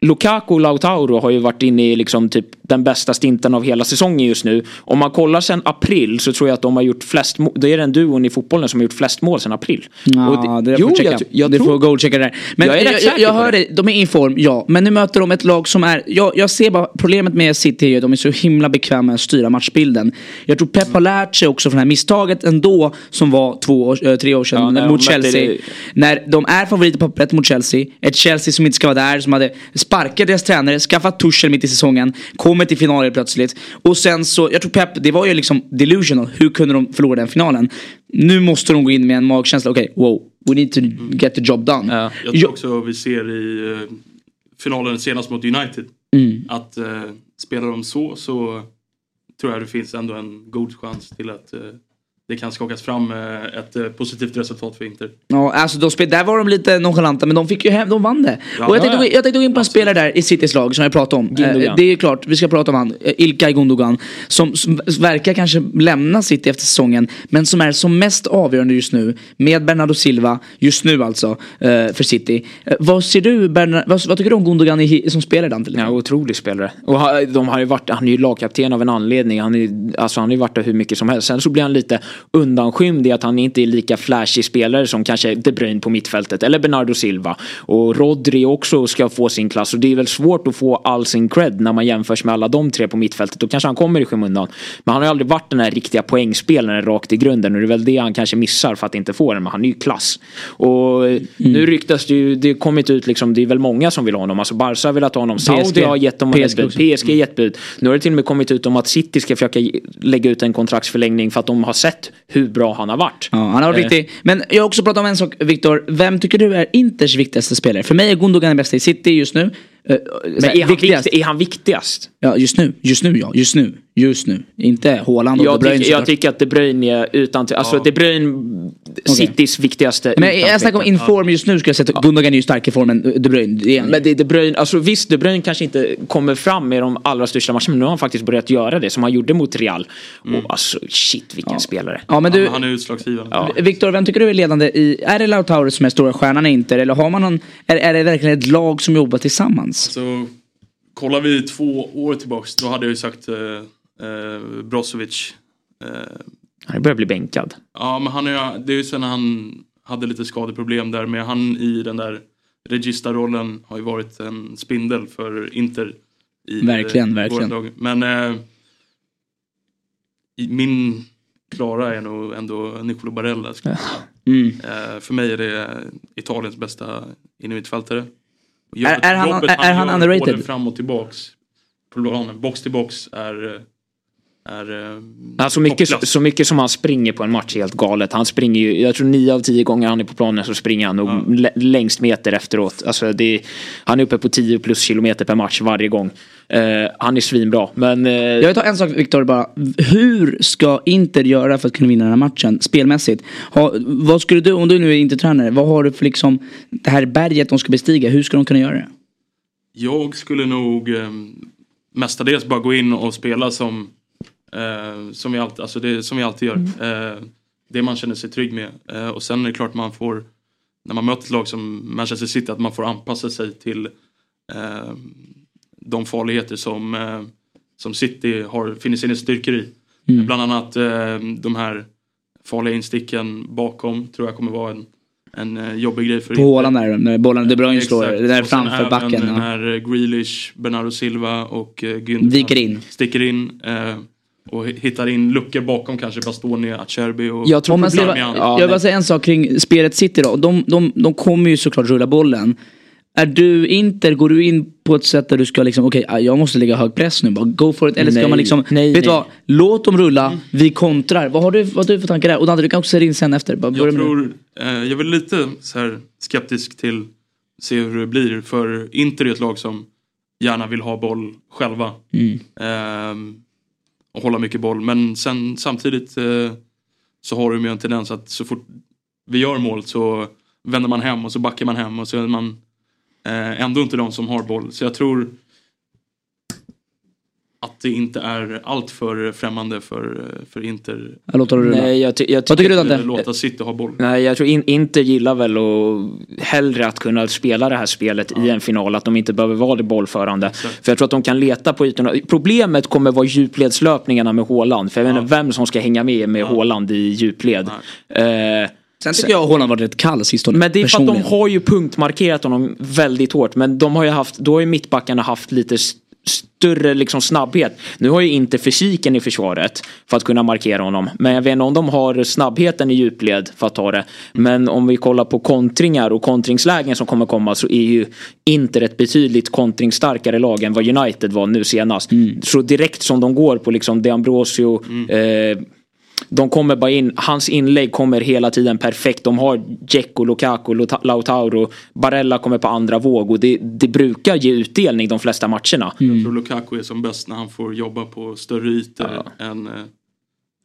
Lukaku och Lautaro har ju varit inne i liksom typ den bästa stinten av hela säsongen just nu. Om man kollar sen april så tror jag att de har gjort flest mål. Det är den duon i fotbollen som har gjort flest mål sen april. Ja, det, det jo, jag, jag du tror... får goalchecka det där. Men Jag är jag, jag, jag hör det. dig, de är i form, ja. Men nu möter de ett lag som är, jag, jag ser bara, problemet med City är att de är så himla bekväma med att styra matchbilden. Jag tror Pep har lärt sig också från det här misstaget ändå som var två, år- eh, tre år sedan Ja, mot Chelsea. det- När de är favoriter på pappret mot Chelsea, ett Chelsea som inte ska vara där, som hade sparkat deras tränare, skaffat Tuchel mitt i säsongen, kommer till finalen plötsligt. Och sen så, jag tror Pep, det var ju liksom delusional, hur kunde de förlora den finalen? Nu måste de gå in med en magkänsla, okej, wow, we need to get the job done. Ja. Jag tror också vi ser i eh, finalen senast mot United. Mm. Att eh, spelar de så så tror jag det finns ändå en god chans till att eh, det kan skakas fram eh, ett eh, positivt resultat för Inter. Ja, alltså de spel, där var de lite nonchalanta men de fick ju hem, de vann det. Ja. och jag tänkte, jag tänkte gå in på en spelare där i Citys lag som jag pratade om. Gundogan. Eh, det är klart, vi ska prata om han. Ilkay Gundogan. Som, som verkar kanske lämna City efter säsongen. Men som är som mest avgörande just nu. Med Bernardo Silva, just nu alltså, för City. Vad ser du, Berna, vad, vad tycker du om Gundogan i, som spelare Dante? Ja, otrolig spelare. Och de har ju varit, han är ju lagkapten av en anledning. Han, är, alltså han har ju varit där hur mycket som helst. Sen så blir han lite undanskymd i att han inte är lika flashig spelare som kanske De Bruyne på mittfältet. Eller Bernardo Silva. Och Rodri också ska få sin klass. Och det är väl svårt att få all sin cred när man jämförs med alla de tre på mittfältet. Då kanske han kommer i skymundan. Men han har ju aldrig varit den här riktiga poängspelaren rakt i grunden. Och det är väl det han kanske missar för att inte få den. Men han är ju klass. Och nu ryktas det ju, det har kommit ut liksom, det är väl många som vill ha honom. Alltså Barca vill ha honom. Saudi har gett dem ett bud. PSG har gett bud. Nu har det till och med kommit ut om att City ska försöka lägga ut en kontraktsförlängning för att de har sett hur bra han har varit. Ja, han har varit Eh, riktig. Men jag har också pratat om en sak, Viktor. Vem tycker du är Inters viktigaste spelare? För mig är Gundogan den bästa i City just nu. Eh, Men är han, viktigast? är han viktigast? Ja, just nu. Just nu ja. Just nu. Just nu. Inte Haaland och Jag, De Bruyne tycker, jag tycker att De Bruyne är utan... Alltså De Bruyne, Citys viktigaste. Men jag, snackar om inform just nu skulle jag säga att Gundogan är ju stark i formen De Bruyne. Det. Men det är De Bruyne, alltså visst De Bruyne kanske inte kommer fram med de allra största matcherna men nu har han faktiskt börjat göra det som han gjorde mot Real. Och alltså shit vilken spelare. Ja men Ja, du, men han är utslagsgivande. Ja. Viktor, vem tycker du är ledande i, är det Lautaro som är stora stjärnan i Inter eller har man någon, är, är det verkligen ett lag som jobbar tillsammans? Så kollar vi två år tillbaks då hade jag ju sagt eh, eh, Brozovic. Eh, Han börjar bli bänkad. ja men han är, det är ju sen han hade lite skadeproblem där men han i den där Regista-rollen har ju varit en spindel för Inter. I, Verkligen, eh, verkligen. lag. Men eh, min klara är nog ändå Nicolo Barella. Mm. Eh, för mig är det Italiens bästa innermittfältare. Och Är- är han- jobbet är- han gör underrated? Både fram och tillbaks. På planen. Box till box är... är eh, Alltså mycket, toppklass. så mycket som han springer på en match är helt galet. Han springer ju, jag tror nio av tio gånger han är på planen så springer han nog lä- längst meter efteråt. Alltså det, han är uppe på 10 plus kilometer per match varje gång. Eh, han är svinbra. Men eh, Jag vill ta en sak Viktor bara. Hur ska Inter göra för att kunna vinna den här matchen spelmässigt? Ha, vad skulle du, om du nu är Inter-tränare, vad har du för liksom det här berget de ska bestiga? Hur ska de kunna göra det? Jag skulle nog eh, mestadels bara gå in och spela som, eh, som, vi, alltid, alltså det, som vi alltid gör. Eh, det man känner sig trygg med. Eh, och sen är det klart man får, när man möter ett lag som Manchester City, att man får anpassa sig till eh, de farligheter som, eh, som City har, finner sina styrkor i. Bland annat eh, de här farliga insticken bakom tror jag kommer vara en, en jobbig grej för På. Håland där, när bollen De Bruyne slår, det där framför även backen. Den Ja. här eh, Grealish, Bernardo Silva och Gündogan. Viker in. Sticker in. Eh, och hi- hittar in luckor bakom kanske Bastoni, Acerbi och Jag tror man. Ja, jag vill bara säga en sak kring spelet City då. De, de, de kommer ju såklart rulla bollen. Är du Inter, går du in på ett sätt där du ska liksom, okej ah, jag måste lägga hög press nu, bara go for it. Eller ska Nej. man liksom, Nej, vet du nej. vad, låt dem rulla, vi kontrar. Vad har du, vad har du för tankar där? Och Dante, du kan också säga in sen efter. Bara Jag tror, eh, jag är väl lite så här skeptisk till se hur det blir. För Inter är ett lag som gärna vill ha boll själva. Mm. Ehm, och hålla mycket boll. Men sen samtidigt eh, så har de ju en tendens att så fort vi gör mål så vänder man hem och så backar man hem och så är man eh, ändå inte de som har boll. Så jag tror att det inte är allt för främmande för, för Inter. Jag låter det rulla. Nej, jag, ty- jag Vad tycker du att Dante? låta City ha boll. Nej, jag tror in, Inter gillar väl och hellre att kunna spela det här spelet i en final. Att de inte behöver vara det bollförande. För jag tror att de kan leta på ytorna. Problemet kommer vara djupledslöpningarna med Håland. För jag vet inte vem som ska hänga med med Håland i djupled. Eh, Sen tycker jag Håland varit rätt kall sistone. men det är för att de har ju punktmarkerat honom väldigt hårt. Men de har ju haft, då har ju mittbackarna haft lite större liksom snabbhet. Nu har ju inte fysiken i försvaret för att kunna markera honom. Men jag vet inte om de har snabbheten i djupled för att ta det. Men om vi kollar på kontringar och kontringslägen som kommer komma så är ju Inter ett betydligt kontringsstarkare lag än vad United var nu senast. Så direkt som de går på liksom De Ambrosio eh, de kommer bara in, hans inlägg kommer hela tiden perfekt. De har Dzeko, Lukaku, Lautaro, Barella kommer på andra våg och det, det brukar ge utdelning de flesta matcherna. Jag tror Lukaku är som bäst när han får jobba på större ytor än, eh,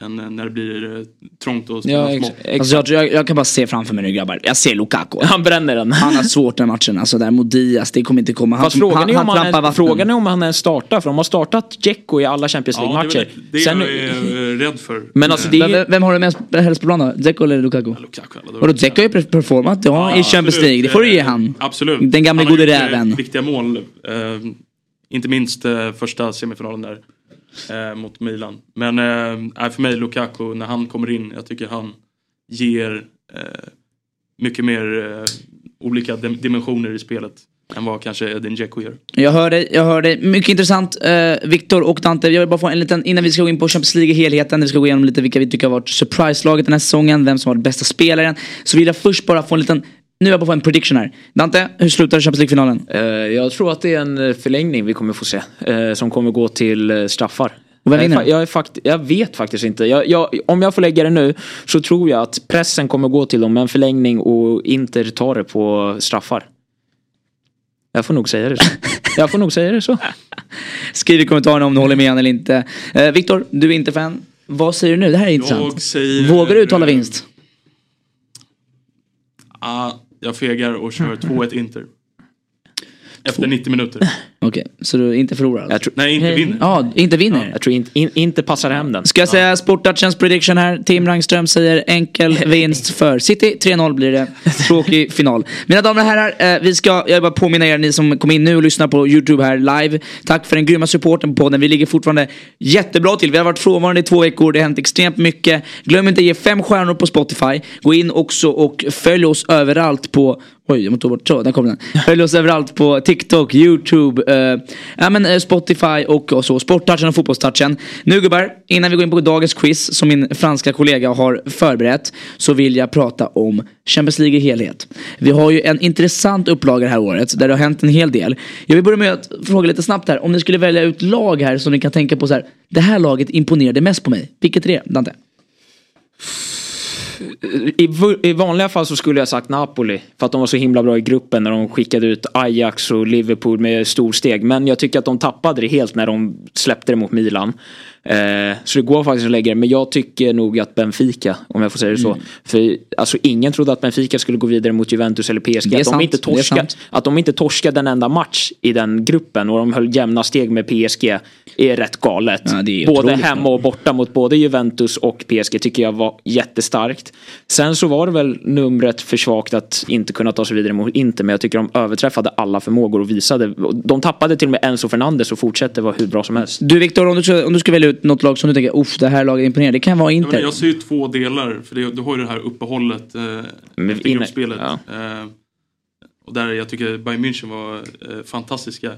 än eh, när det blir eh, trångt och Ja, ex- Alltså jag, jag, jag kan bara se framför mig nu grabbar. Jag ser Lukaku. Han bränner den. Han har svårt den matchen. Alltså där mot Diaz, det kommer inte komma. Han, Fast frågan, han, är om han han, är, frågan är om han ens startar för de har startat Dzeko i alla Champions Ja, League-matcher. väl det, det Sen- jag är eh, rädd för. Men alltså det är Vem, vem- har du mest helst på plan då? Dzeko eller Lukaku? Lukaku, alla dagar. Vadå Dzeko har ju performat ja, i Champions absolut. League. Det får du ge han. Absolut. Den har gode räven. Viktiga mål. Eh, inte minst eh, första semifinalen där. Eh, mot Milan. Men eh, för mig Lukaku, när han kommer in, jag tycker han ger eh, mycket mer eh, olika dimensioner i spelet. Än vad kanske Edin Dzeko gör. Jag hör dig, jag hör dig. Mycket intressant. Eh, Viktor och Dante, jag vill bara få en liten, innan vi ska gå in på Champions League i helheten, vi ska gå igenom lite vilka vi tycker har varit surprise-laget den här säsongen, vem som har varit bästa spelaren. Så vill jag först bara få en liten, nu vill jag bara få en prediction här. Dante, hur slutar Champions League-finalen? eh, jag tror att det är en eh, förlängning vi kommer få se. Eh, som kommer gå till straffar. Och vem jag, är vinner? jag, är fakt- jag vet faktiskt inte. Jag, jag, om jag får lägga det nu så tror jag att pressen kommer gå till dem med en förlängning och Inter tar det på straffar. Jag får nog säga det så. Jag får nog säga det så. Skriv i kommentarerna om du håller med eller inte. Eh, Viktor, du är inte fan. Vad säger du nu? Det här är intressant. Jag säger... Vågar du uttala vinst? Ah, jag fegar och kör 2-1 Inter. Efter 90 minuter. Okej, så du inte förlorar alltså? Jag tror, Nej, inte vinner. Ja, inte vinner. jag tror inte, in, inte passar hem den. Ska jag säga Sporttouchens prediction här? Tim Rangström säger enkel vinst för City. 3-0 blir det. Tråkig final. Mina damer och herrar, eh, vi ska, jag vill bara påminna er, ni som kom in nu och lyssnar på YouTube här live. Tack för den grymma supporten på podden. Vi ligger fortfarande jättebra till. Vi har varit frånvarande i två veckor. Det har hänt extremt mycket. Glöm inte att ge fem stjärnor på Spotify. Gå in också och följ oss överallt på Oj, jag måste ta bort så, där kom den. Följ oss överallt på TikTok, YouTube, eh, ja, men, eh, Spotify och, och så. Sporttouchen och fotbollstouchen. Nu gubbar, innan vi går in på dagens quiz som min franska kollega har förberett så vill jag prata om Champions League i helhet. Vi har ju en intressant upplaga det här året där det har hänt en hel del. Jag vill börja med att fråga lite snabbt här. Om ni skulle välja ut lag här som ni kan tänka på så här. Det här laget imponerade mest på mig. Vilket är det, Dante? I, I vanliga fall så skulle jag sagt Napoli. För att de var så himla bra i gruppen när de skickade ut Ajax och Liverpool med storsteg. Men jag tycker att de tappade det helt när de släppte det mot Milan. Eh, så det går faktiskt att lägga det. Men jag tycker nog att Benfica, om jag får säga det så. För alltså ingen trodde att Benfica skulle gå vidare mot Juventus eller PSG. Det är att, de sant, inte torska, att de inte torskade en enda match i den gruppen och de höll jämna steg med PSG är rätt galet. Ja, Både hemma och borta mot både Juventus och PSG tycker jag var jättestarkt. Sen så var det väl numret för svagt att inte kunna ta sig vidare mot Inter men jag tycker de överträffade alla förmågor och visade. De tappade till och med Enzo Fernandes och fortsätter vara hur bra som helst. Du Viktor, om du, ska, om du ska välja ut något lag som du tänker, uff det här laget imponerar. Det kan vara Ja, Inter. men jag ser ju två delar. För det, du har ju det här uppehållet eh, efter gruppspelet. ja. Eh, och där jag tycker Bayern München var eh, fantastiska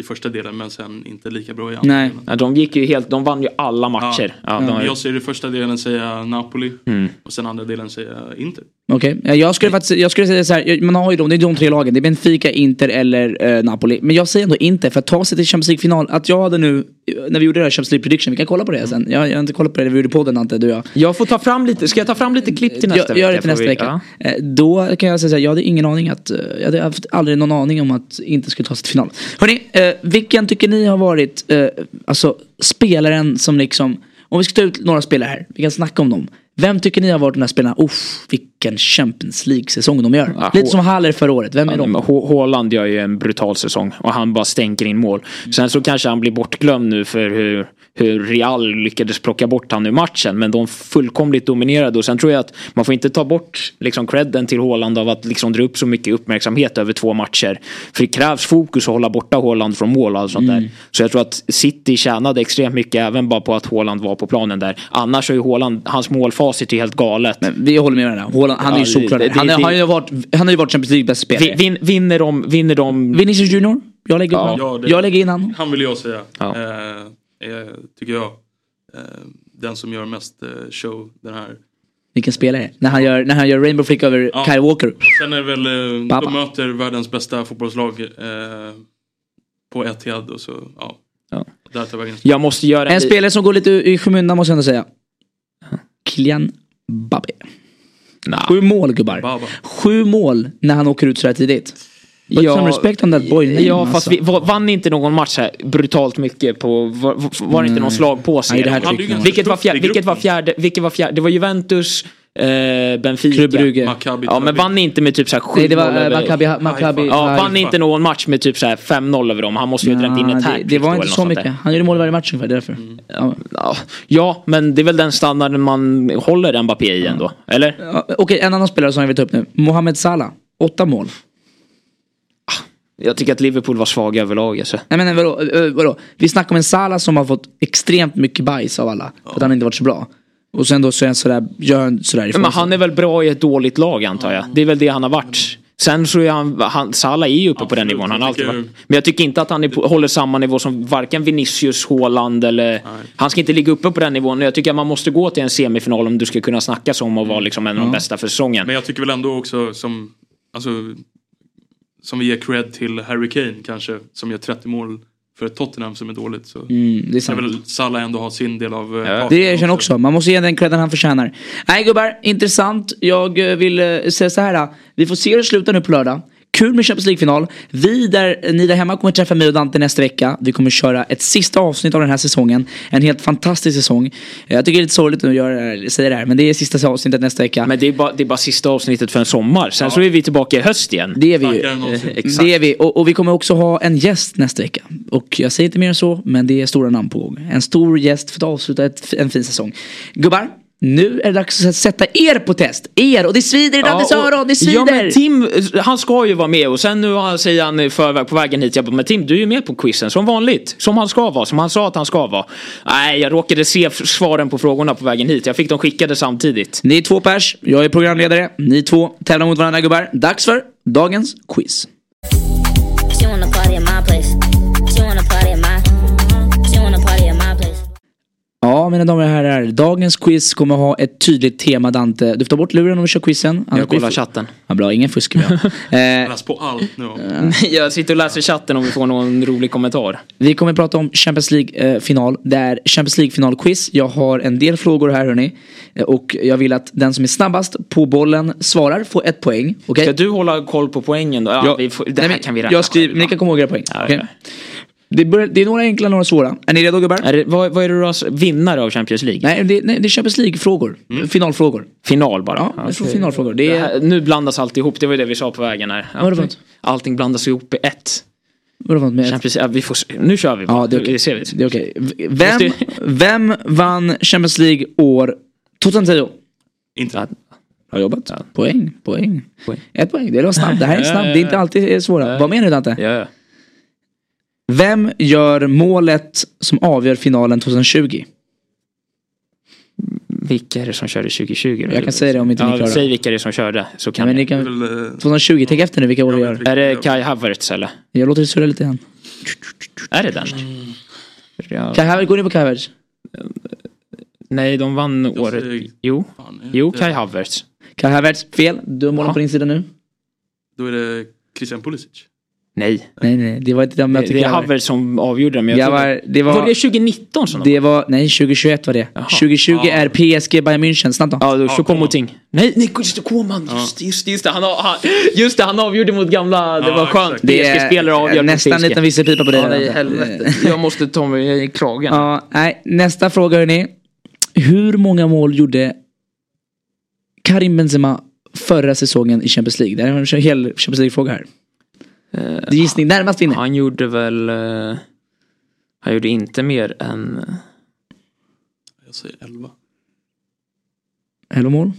i första delen men sen inte lika bra i andra Nej. delen. Ja, de gick ju helt, de vann ju alla matcher. Ja, de, Men Jag ser i första delen säga Napoli Mm. och sen andra delen säga Inter. Okej, eh, jag skulle faktiskt jag skulle säga så här, man har ju de, det är de tre lagen, det är Benfica, Inter eller eh, Napoli. Men jag säger ändå Inter för att ta sig till Champions League-final. Att jag hade nu, när vi gjorde det här Champions League prediction, vi kan kolla på det sen. Jag, jag har inte kollat på det, vi gjorde podden Ante, du och jag. jag får ta fram lite, ska jag ta fram lite klipp till nästa jag, Gör det vecka? till nästa vi- vecka. Ja. Eh, Då kan jag säga så här, jag hade ingen aning att, eh, jag hade haft aldrig någon aning om att inte skulle ta sig till final. Hörni, eh, vilken tycker ni har varit, eh, alltså spelaren som liksom, om vi ska ta ut några spelare här, vi kan snacka om dem. Vem tycker ni har varit den här spelarna? Uff, vilken Champions League-säsong de gör. Ja, Lite som Haller förra året. Vem är Ja, de? Haaland gör ju en brutal säsong och han bara stänker in mål. Sen så kanske han blir bortglömd nu för hur, hur Real lyckades plocka bort han ur matchen. Men de fullkomligt dominerade och sen tror jag att man får inte ta bort liksom credden till Haaland av att liksom dra upp så mycket uppmärksamhet över två matcher. För det krävs fokus att hålla borta Haaland från mål och allt sånt där. Så jag tror att City tjänade extremt mycket även bara på att Haaland var på planen där. Annars är ju Haaland, hans målfacit är helt galet. Men vi håller med varandra. Haaland, han är ju Ja, det- solklar. det- Han, han, har ju varit, han har ju varit Champions League bästa spelare. Vin, vinner de, vinner de Vinicius Junior. Jag lägger, Ja. Ja, det- jag lägger in han. Han vill jag säga. Ja. Eh, är, tycker jag. Eh, den som gör mest eh, show den här. Vilken spelare. När han gör, när han gör Rainbow Flick över Ja. Kyle Walker. Sen är det väl, eh, Baba. de möter världens bästa fotbollslag eh, på Etihad och så, ja. Ja. Där tar vägen. Jag måste göra En spelare som går lite i skymundan måste jag ändå säga. Kylian Mbappé. Nah. Sju mål gubbar. Baba. Sju mål när han åker ut så här tidigt. Put some respect on that boy name, Ja fast alltså. vi va- vann inte någon match här brutalt mycket på, var, var- var det inte någon slag på sig? Nej, det jag. vilket, var fjärde, vilket var fjärde, vilket var fjärde, det var Juventus, eh, Benfica. Club Brugge. Maccabi Ja men vann inte med typ såhär 7 Nej det var äh, Maccabi. Maccabi Ja, Haifa. vann inte någon match med typ såhär 5-0 över dem. Han måste ju ha drämt in Ja, ett det, hattrick det var då inte så mycket. Han gjorde mål varje match ungefär därför. Mm. Ja. där. Ja, ja, men det är väl den standarden man håller Mbappé i ändå. Eller? Ja, Okej, en annan spelare som jag vill ta upp nu. Mohamed Salah. Åtta mål. Jag tycker att Liverpool var svaga överlag alltså. Nej men vadå, eh, vadå? Vi snackar om en Salah som har fått extremt mycket bajs av alla. För att han inte varit så bra. Och sen då så är han sådär, gör han sådär ifrån Men han är väl bra i ett dåligt lag antar jag. Det är väl det han har varit. Sen så är han, han Salah är ju uppe på den Absolut, nivån. Han alltid varit. Men jag tycker inte att han är på, håller samma nivå som varken Vinicius, Haaland eller... Han ska inte ligga uppe på den nivån. Jag tycker att man måste gå till en semifinal om du ska kunna snacka som och vara liksom en av de bästa för säsongen. Men jag tycker väl ändå också som, alltså, som vi ger cred till Harry Kane kanske, som gör 30 mål för ett Tottenham som är dåligt. Så Mm, det är kan sant. väl Salah ändå ha sin del av eh, Ja. Det erkänner jag också. Man måste ge den credden han förtjänar. Nej gubbar, intressant. Jag eh, vill eh, säga så här. Vi får se hur det slutar nu på lördag. Kul med Champions League-final. Vi där, ni där hemma kommer träffa mig och Dante nästa vecka. Vi kommer köra ett sista avsnitt av den här säsongen. En helt fantastisk säsong. Jag tycker det är lite sorgligt att göra, det här- säga det här, men det är sista avsnittet nästa vecka. Men det är, bara, det är bara sista avsnittet för en sommar. Sen så är vi tillbaka i höst igen. det är vi ju. Eh, exakt. Det är vi. Och, och vi kommer också ha en gäst nästa vecka. Och jag säger inte mer än så, men det är stora namn på gång. En stor gäst för att avsluta ett, en fin säsong. Gubbar, nu är det dags att sätta er på test. Er! Och det svider i Dantes och- öron, det svider! Ja men Tim, han ska ju vara med och sen nu säger han förväg på vägen hit, jag bara, men Tim du är ju med på quizen som vanligt. Som han ska vara, som han sa att han ska vara. Nej, jag råkade se svaren på frågorna på vägen hit. Jag fick dem skickade samtidigt. Ni är två pers, jag är programledare. Ni två tävlar mot varandra gubbar. Dags för dagens quiz. Ja, mina damer och herrar. Dagens quiz kommer ha ett tydligt tema Dante. Du får ta bort luren om vi kör quizen. Annars Jag kollar chatten. Ja, bra, ingen fusk med. eh, Läs på allt nu. jag sitter och läser chatten om vi får någon rolig kommentar. Vi kommer prata om Champions League-final. Det är Champions League-final-quiz. Jag har en del frågor här hörni. Eh, Och jag vill att den som är snabbast på bollen svarar får ett poäng. Okej? Ska du hålla koll på poängen då? Ja, Ja. vi får, det Nej, här men kan vi räkna Jag skriver, ni kan komma ihåg era poäng. Ja, Okej? Det, börjar, det är några enkla några svåra. Är ni redo gubbar? Är det, vad, vad är det du har vinnare av Champions League? Nej, det, nej, det är Champions League-frågor. Finalfrågor. Final bara? Ja, jag tror finalfrågor. Det Det är... här, nu blandas allt ihop, det var ju det vi sa på vägen här. Något? Allting blandas ihop i ett. Vadå med... Champions, ja, vi får, nu kör vi bara. Ja, det är okej. Det är okej. V- Vem, vem vann Champions League år 2010? Inte. Bra jobbat. Ja. Poäng, poäng. Poäng. Ett poäng. Det var snabbt. Det här är snabbt. Det är inte alltid svåra. Vad menar du Dante? Ja, ja. Vem gör målet som avgör finalen 2020? Vilka är det som körde 2020? då? Jag kan säga det om inte ni ja, klarar. Säg vilka det är som körde. Så Ja, kan men ni. ni Det är kan... väl, eh, 2020, tänk efter nu vilka år vet gör. Är det Kai Havertz eller? Jag låter det surra lite grann. Är det den? Ja. Kai Havertz, går ni på Kai Havertz? Nej, de vann Jag året. säger- Jo, jo det- Kai Havertz. Kai Havertz, fel. Du har målen Ja. på din sida nu. Då är det Christian Pulisic. Nej, Nej, nej, det var inte den det, mötet. det är Havertz som avgjorde den. Men jag Jag var, det var, var det 2019 som de det var, nej 2021 var det. Jaha. 2020 Ja. är PSG Bayern München, snabbt då. Ja, då Ja, Choupo-Moting. Nej, nej, just det, Koman. Just, det, just, just det. Han, han, just det, han avgjorde mot gamla, det Ja, var skönt. exakt. Det är PSG-spelare avgör nästan en liten visselpipa på det. Ja, nej, helvete. Jag måste ta mig i kragen. Ja, nej, nästa fråga hörni. Hur många mål gjorde Karim Benzema förra säsongen i Champions League? Det här är en hel Champions League-fråga här. Är gissning, närmast vinner. Han gjorde väl... eh, han gjorde inte mer än... eh, Jag säger 11. Hello mål.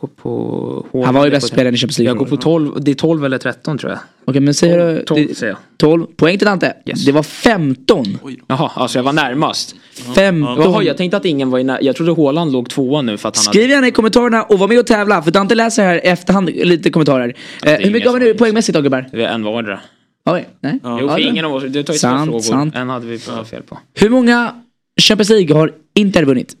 Gå på... Han var ju bästa spelaren i Champions League. Jag går på 12, det är 12 eller 13 tror jag. Okej men säger du... 12 det- säger jag. 12. Poäng till Dante. Det var 15. Jaha, alltså jag var närmast. 15. Jaha, jag tänkte att ingen var i när... Jag trodde Haaland låg tvåa nu för att han Skriv gärna i kommentarerna och var med och tävla för Dante läser här efterhand lite kommentarer. Eh, hur mycket har vi nu poängmässigt då gubbar? hade... Vi är en vardera. Oj, nej. Jo, Ja, för det- ingen av oss... Det tar ju två frågor. sant. En hade vi fel på. Hur många Champions League har Inter vunnit?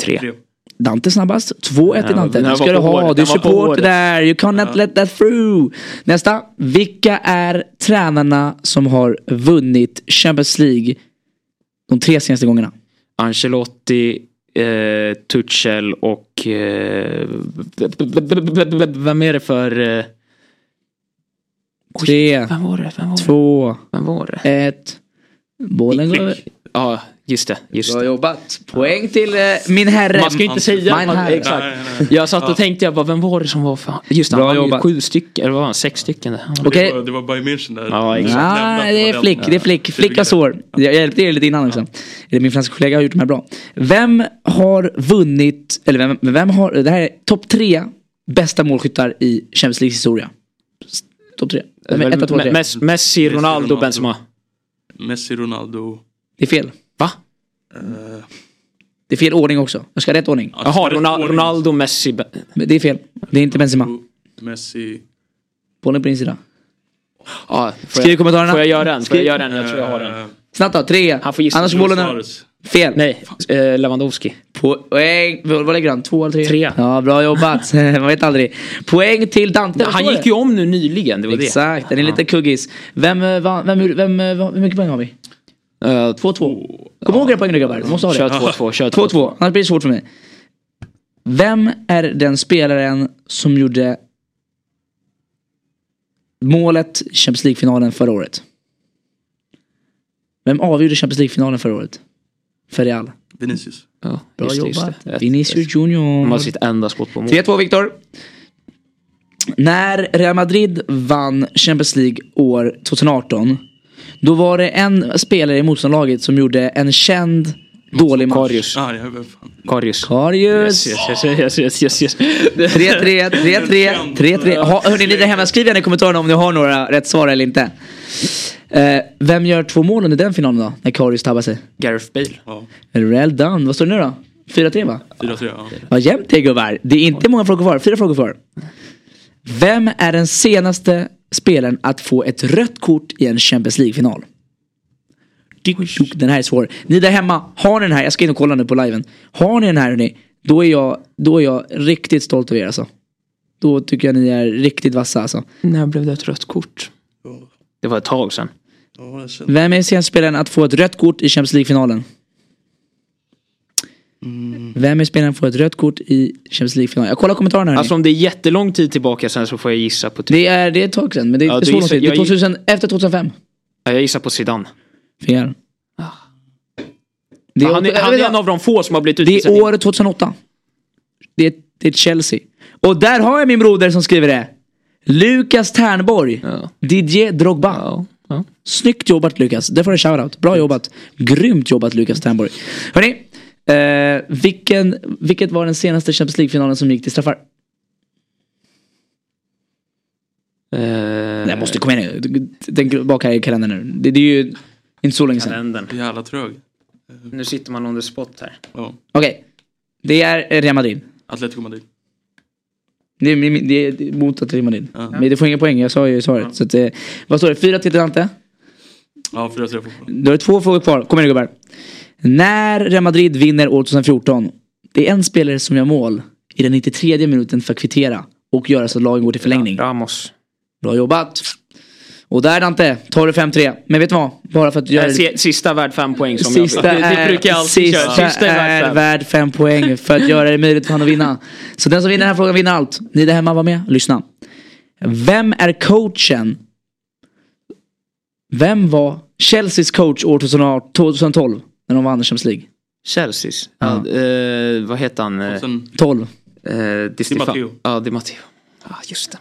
Tre. Dante snabbast. 2-1 till Ja, Dante. var ska du ha. Du är håret. där. You cannot let that through. Nästa. Vilka är tränarna som har vunnit Champions League de tre senaste gångerna? Ancelotti, eh, Tuchel och... Eh, vem är det för... Eh, Tre, vem var det? Vem var det? två, Vem var det? ett. Bollen går. Ja, just det. Just Bra det. jobbat. Poäng till eh, min herre. Man ska ju inte säga Min herre. exakt. Nej, nej. Jag satt och tänkte jag bara, vem var det som var för... Just det, Bra han var ju jobbat. sju stycken, eller vad var han? Sex stycken. där. Okej. Det, var, det var Bayern München där. Ja, exakt. Nej, det är flick. Det är flick. Flick har sår. Jag hjälpte er lite innan också. Eller min franska kollega har gjort de här bra. Vem har vunnit, eller vem, vem har, det här är topp tre bästa målskyttar i Champions Leagues historia. S- Topp tre. Vem är etta, två, tre? Messi, Messi, Ronaldo, Benzema. Messi, Ronaldo. Det är fel. Va? eh, Det är fel ordning också. Jag ska ha rätt ordning. Jaha, Ronaldo, Ronaldo, Messi. Be- Det är fel. Det är inte Benzema. Messi. Bollen på din sida. Ja, får Skriv i jag, kommentarerna. får jag göra den? Får jag göra den? Jag tror jag har den. eh, Snabbt då, tre. Han får gissa. Annars bollen är fel. Nej, eh, Lewandowski. Poäng. Vad lägger han? Två eller tre? Tre. Ja, bra jobbat. Man vet aldrig. Poäng till Dante. Han gick det? ju om nu nyligen, det var Exakt, den är lite kuggis. Vem, eh, vem, vem, vem, vem, hur mycket poäng har vi? Det. Eh, 2-2. Kom ihåg era poäng nu grabbar, måste ha det. Kör 2-2, kör 2-2, annars blir det svårt för mig. Vem är den spelaren som gjorde målet i Champions League-finalen förra året? Vem avgjorde Champions League-finalen förra året? För Real. Vinicius. Ja, Bra just det, just jobbat. Rätt, Vinicius. Junior. De har sitt enda skott på mål. 3-2 Viktor. När Real Madrid vann Champions League år 2018. Då var det en spelare i motståndarlaget som gjorde en känd dålig match. Karius. Ah. Karius. Karius. Yes, yes, yes, yes, yes, yes. 3-3, 3-3, 3-3. Ha- Hörni, ni där hemma, skriv gärna i kommentarerna om ni har några rätt svar eller inte. Eh, vem gör två mål under den finalen då? När Karius tabbar sig? Gareth Bale. Ja, Well done. Vad står det nu då? 4-3 va? 4-3. Ja. Vad jämnt det är gubbar. Det är inte många frågor kvar. Fyra frågor kvar. Vem är den senaste spelaren att få ett rött kort i en Champions League-final? Den här är svår. Ni där hemma, har ni den här? Jag ska in och kolla nu på liven. Har ni den här hörni? Då är jag, då är jag riktigt stolt över er alltså. Då tycker jag ni är riktigt vassa alltså. När blev det ett rött kort? Det var ett tag sedan. Vem är senaste spelaren att få ett rött kort i Champions League-finalen? Vem är spelaren att få ett rött kort i Champions League-finalen? Jag kollar kommentarerna hörni. Alltså om det är jättelång tid tillbaka sen så får jag gissa på... typ- Det är, det är ett tag sedan, men det är Ja, så lång tid. Det är jag giss- 2000, efter 2005. Ja, Jag gissar på Zidane. Fel. Det han är, han är en av de få som har blivit Det utvisad. är år 2008. Det är, det är Chelsea. Och där har jag min broder som skriver det. Lukas Ternborg. Ja. Didier Drogba. Ja, ja. Snyggt jobbat Lukas. Det får en shoutout. Bra jobbat. Grymt jobbat Lukas Ternborg. Hörni. Eh, vilken, vilket var den senaste Champions League-finalen som gick till straffar? Eh, Jag måste komma igen nu. Tänk bak här i kalendern nu. Det, det är ju inte så länge sedan. kalendern. Jävla trög. Nu sitter man the spot här. Ja. Okej. Det är Real Madrid. Atletico Madrid. Det är, det är, det är mot Atletico Madrid. Ja. Men det får inga poäng, jag sa ju svaret. Så att, eh, vad står det? Fyra till Dante. Ja, 4-3 fortfarande. Då är det två frågor kvar. Kom igen nu gubbar. När Real Madrid vinner år 2014. Det är en spelare som gör mål i den 93 minuten för att kvittera. Och göra så att lagen går till förlängning. Ramos. Bra jobbat. Och där Dante, tar du 5-3. Men vet du vad? Bara för att göra se- Sista värd fem poäng som Sista jag... Det, det är, brukar jag alltid sista köra. Sista är är värd fem. värd fem poäng för att göra det möjligt för honom att vinna. Så den som vinner den här frågan vinner allt. Ni där hemma var med, lyssna. Vem är coachen? Vem var Chelseas coach år 2018 2012? När de vann Champions League. Chelseas. Ja. Ja. eh, vad heter han? Eh, Och sen 12. Eh, Di Matteo. Ja, Di Matteo. Ja, just det.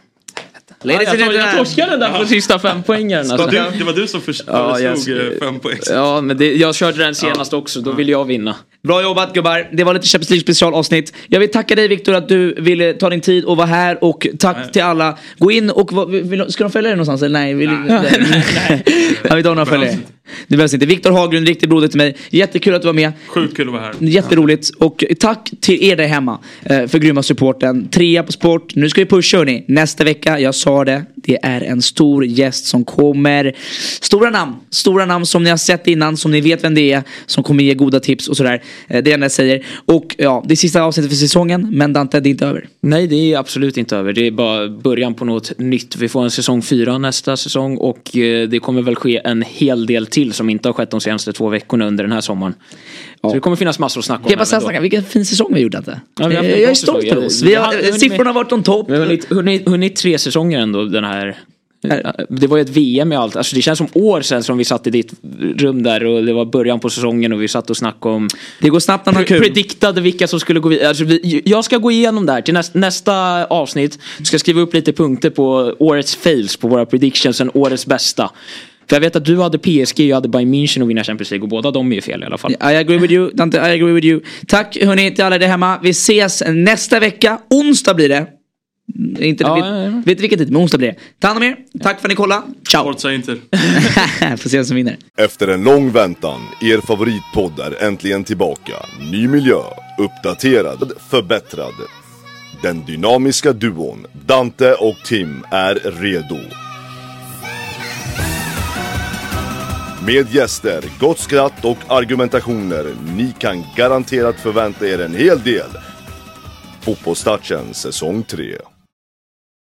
Ladies jag, tor- jag torskade den där på sista fem poängen Det var alltså. du, det var du som först Ja, jag- eh, fem poäng. Ja, men det, jag körde den senast också. Då ville jag vinna. Bra jobbat gubbar. Det var lite Champions League specialavsnitt. Jag vill tacka dig Viktor att du ville ta din tid och vara här och tack till alla. Gå in och vill, ska de följa dig någonstans eller nej? Vill, nej. Jag inte ha några följare. Det behövs inte. Viktor Haglund, riktigt broder till mig. Jättekul att du var med. Sjukt kul att vara här. Jätteroligt. Och tack till er där hemma eh, för grymma supporten. Trea på sport. Nu ska vi pusha hörni. Nästa vecka, jag sa det, det är en stor gäst som kommer. Stora namn. Stora namn som ni har sett innan, som ni vet vem det är. Som kommer ge goda tips och sådär. Eh, Det är det jag säger. Och ja, det är sista avsnittet för säsongen. Men Dante, det är inte över. Nej, det är absolut inte över. Det är bara början på något nytt. Vi får en säsong fyra nästa säsong och eh, det kommer väl ske en hel del till som inte har skett de senaste två veckorna under den här sommaren. Så det kommer finnas massor att snacka om. Jag bara snacka, vilken fin säsong vi gjort Dante. Ja, en jag är stolt över oss. Vi har- siffrorna har varit on top. Vi har hunnit, hunnit, hunnit tre säsonger ändå den här. Det var ju ett VM med allt. Alltså det känns som år sedan som vi satt i ditt rum där och det var början på säsongen och vi satt och snackade om Det går snabbt när man har kul. prediktade vilka som skulle gå vidare. Alltså vi, jag ska gå igenom det här till nästa, nästa avsnitt. Jag ska skriva upp lite punkter på årets fails på våra predictions, sen årets bästa. För jag vet att du hade PSG och jag hade Bayern München och vinna Champions League och båda de är ju fel i alla fall. I agree with you, Dante, I agree with you. Tack hörni till alla där hemma. Vi ses nästa vecka. Onsdag blir det. Mm, Inte, Ja, vet, ja, ja. vet vilken tid, men onsdag blir det. Ta hand om er. Tack för att ni kollade. Ciao. Forza Inter. Får se vem som vinner. Efter en lång väntan, er favoritpodd är äntligen tillbaka. Ny miljö, uppdaterad, förbättrad. Den dynamiska duon Dante och Tim är redo. Med gäster, gott skratt och argumentationer. Ni kan garanterat förvänta er en hel del. Fotbollstouchen säsong 3.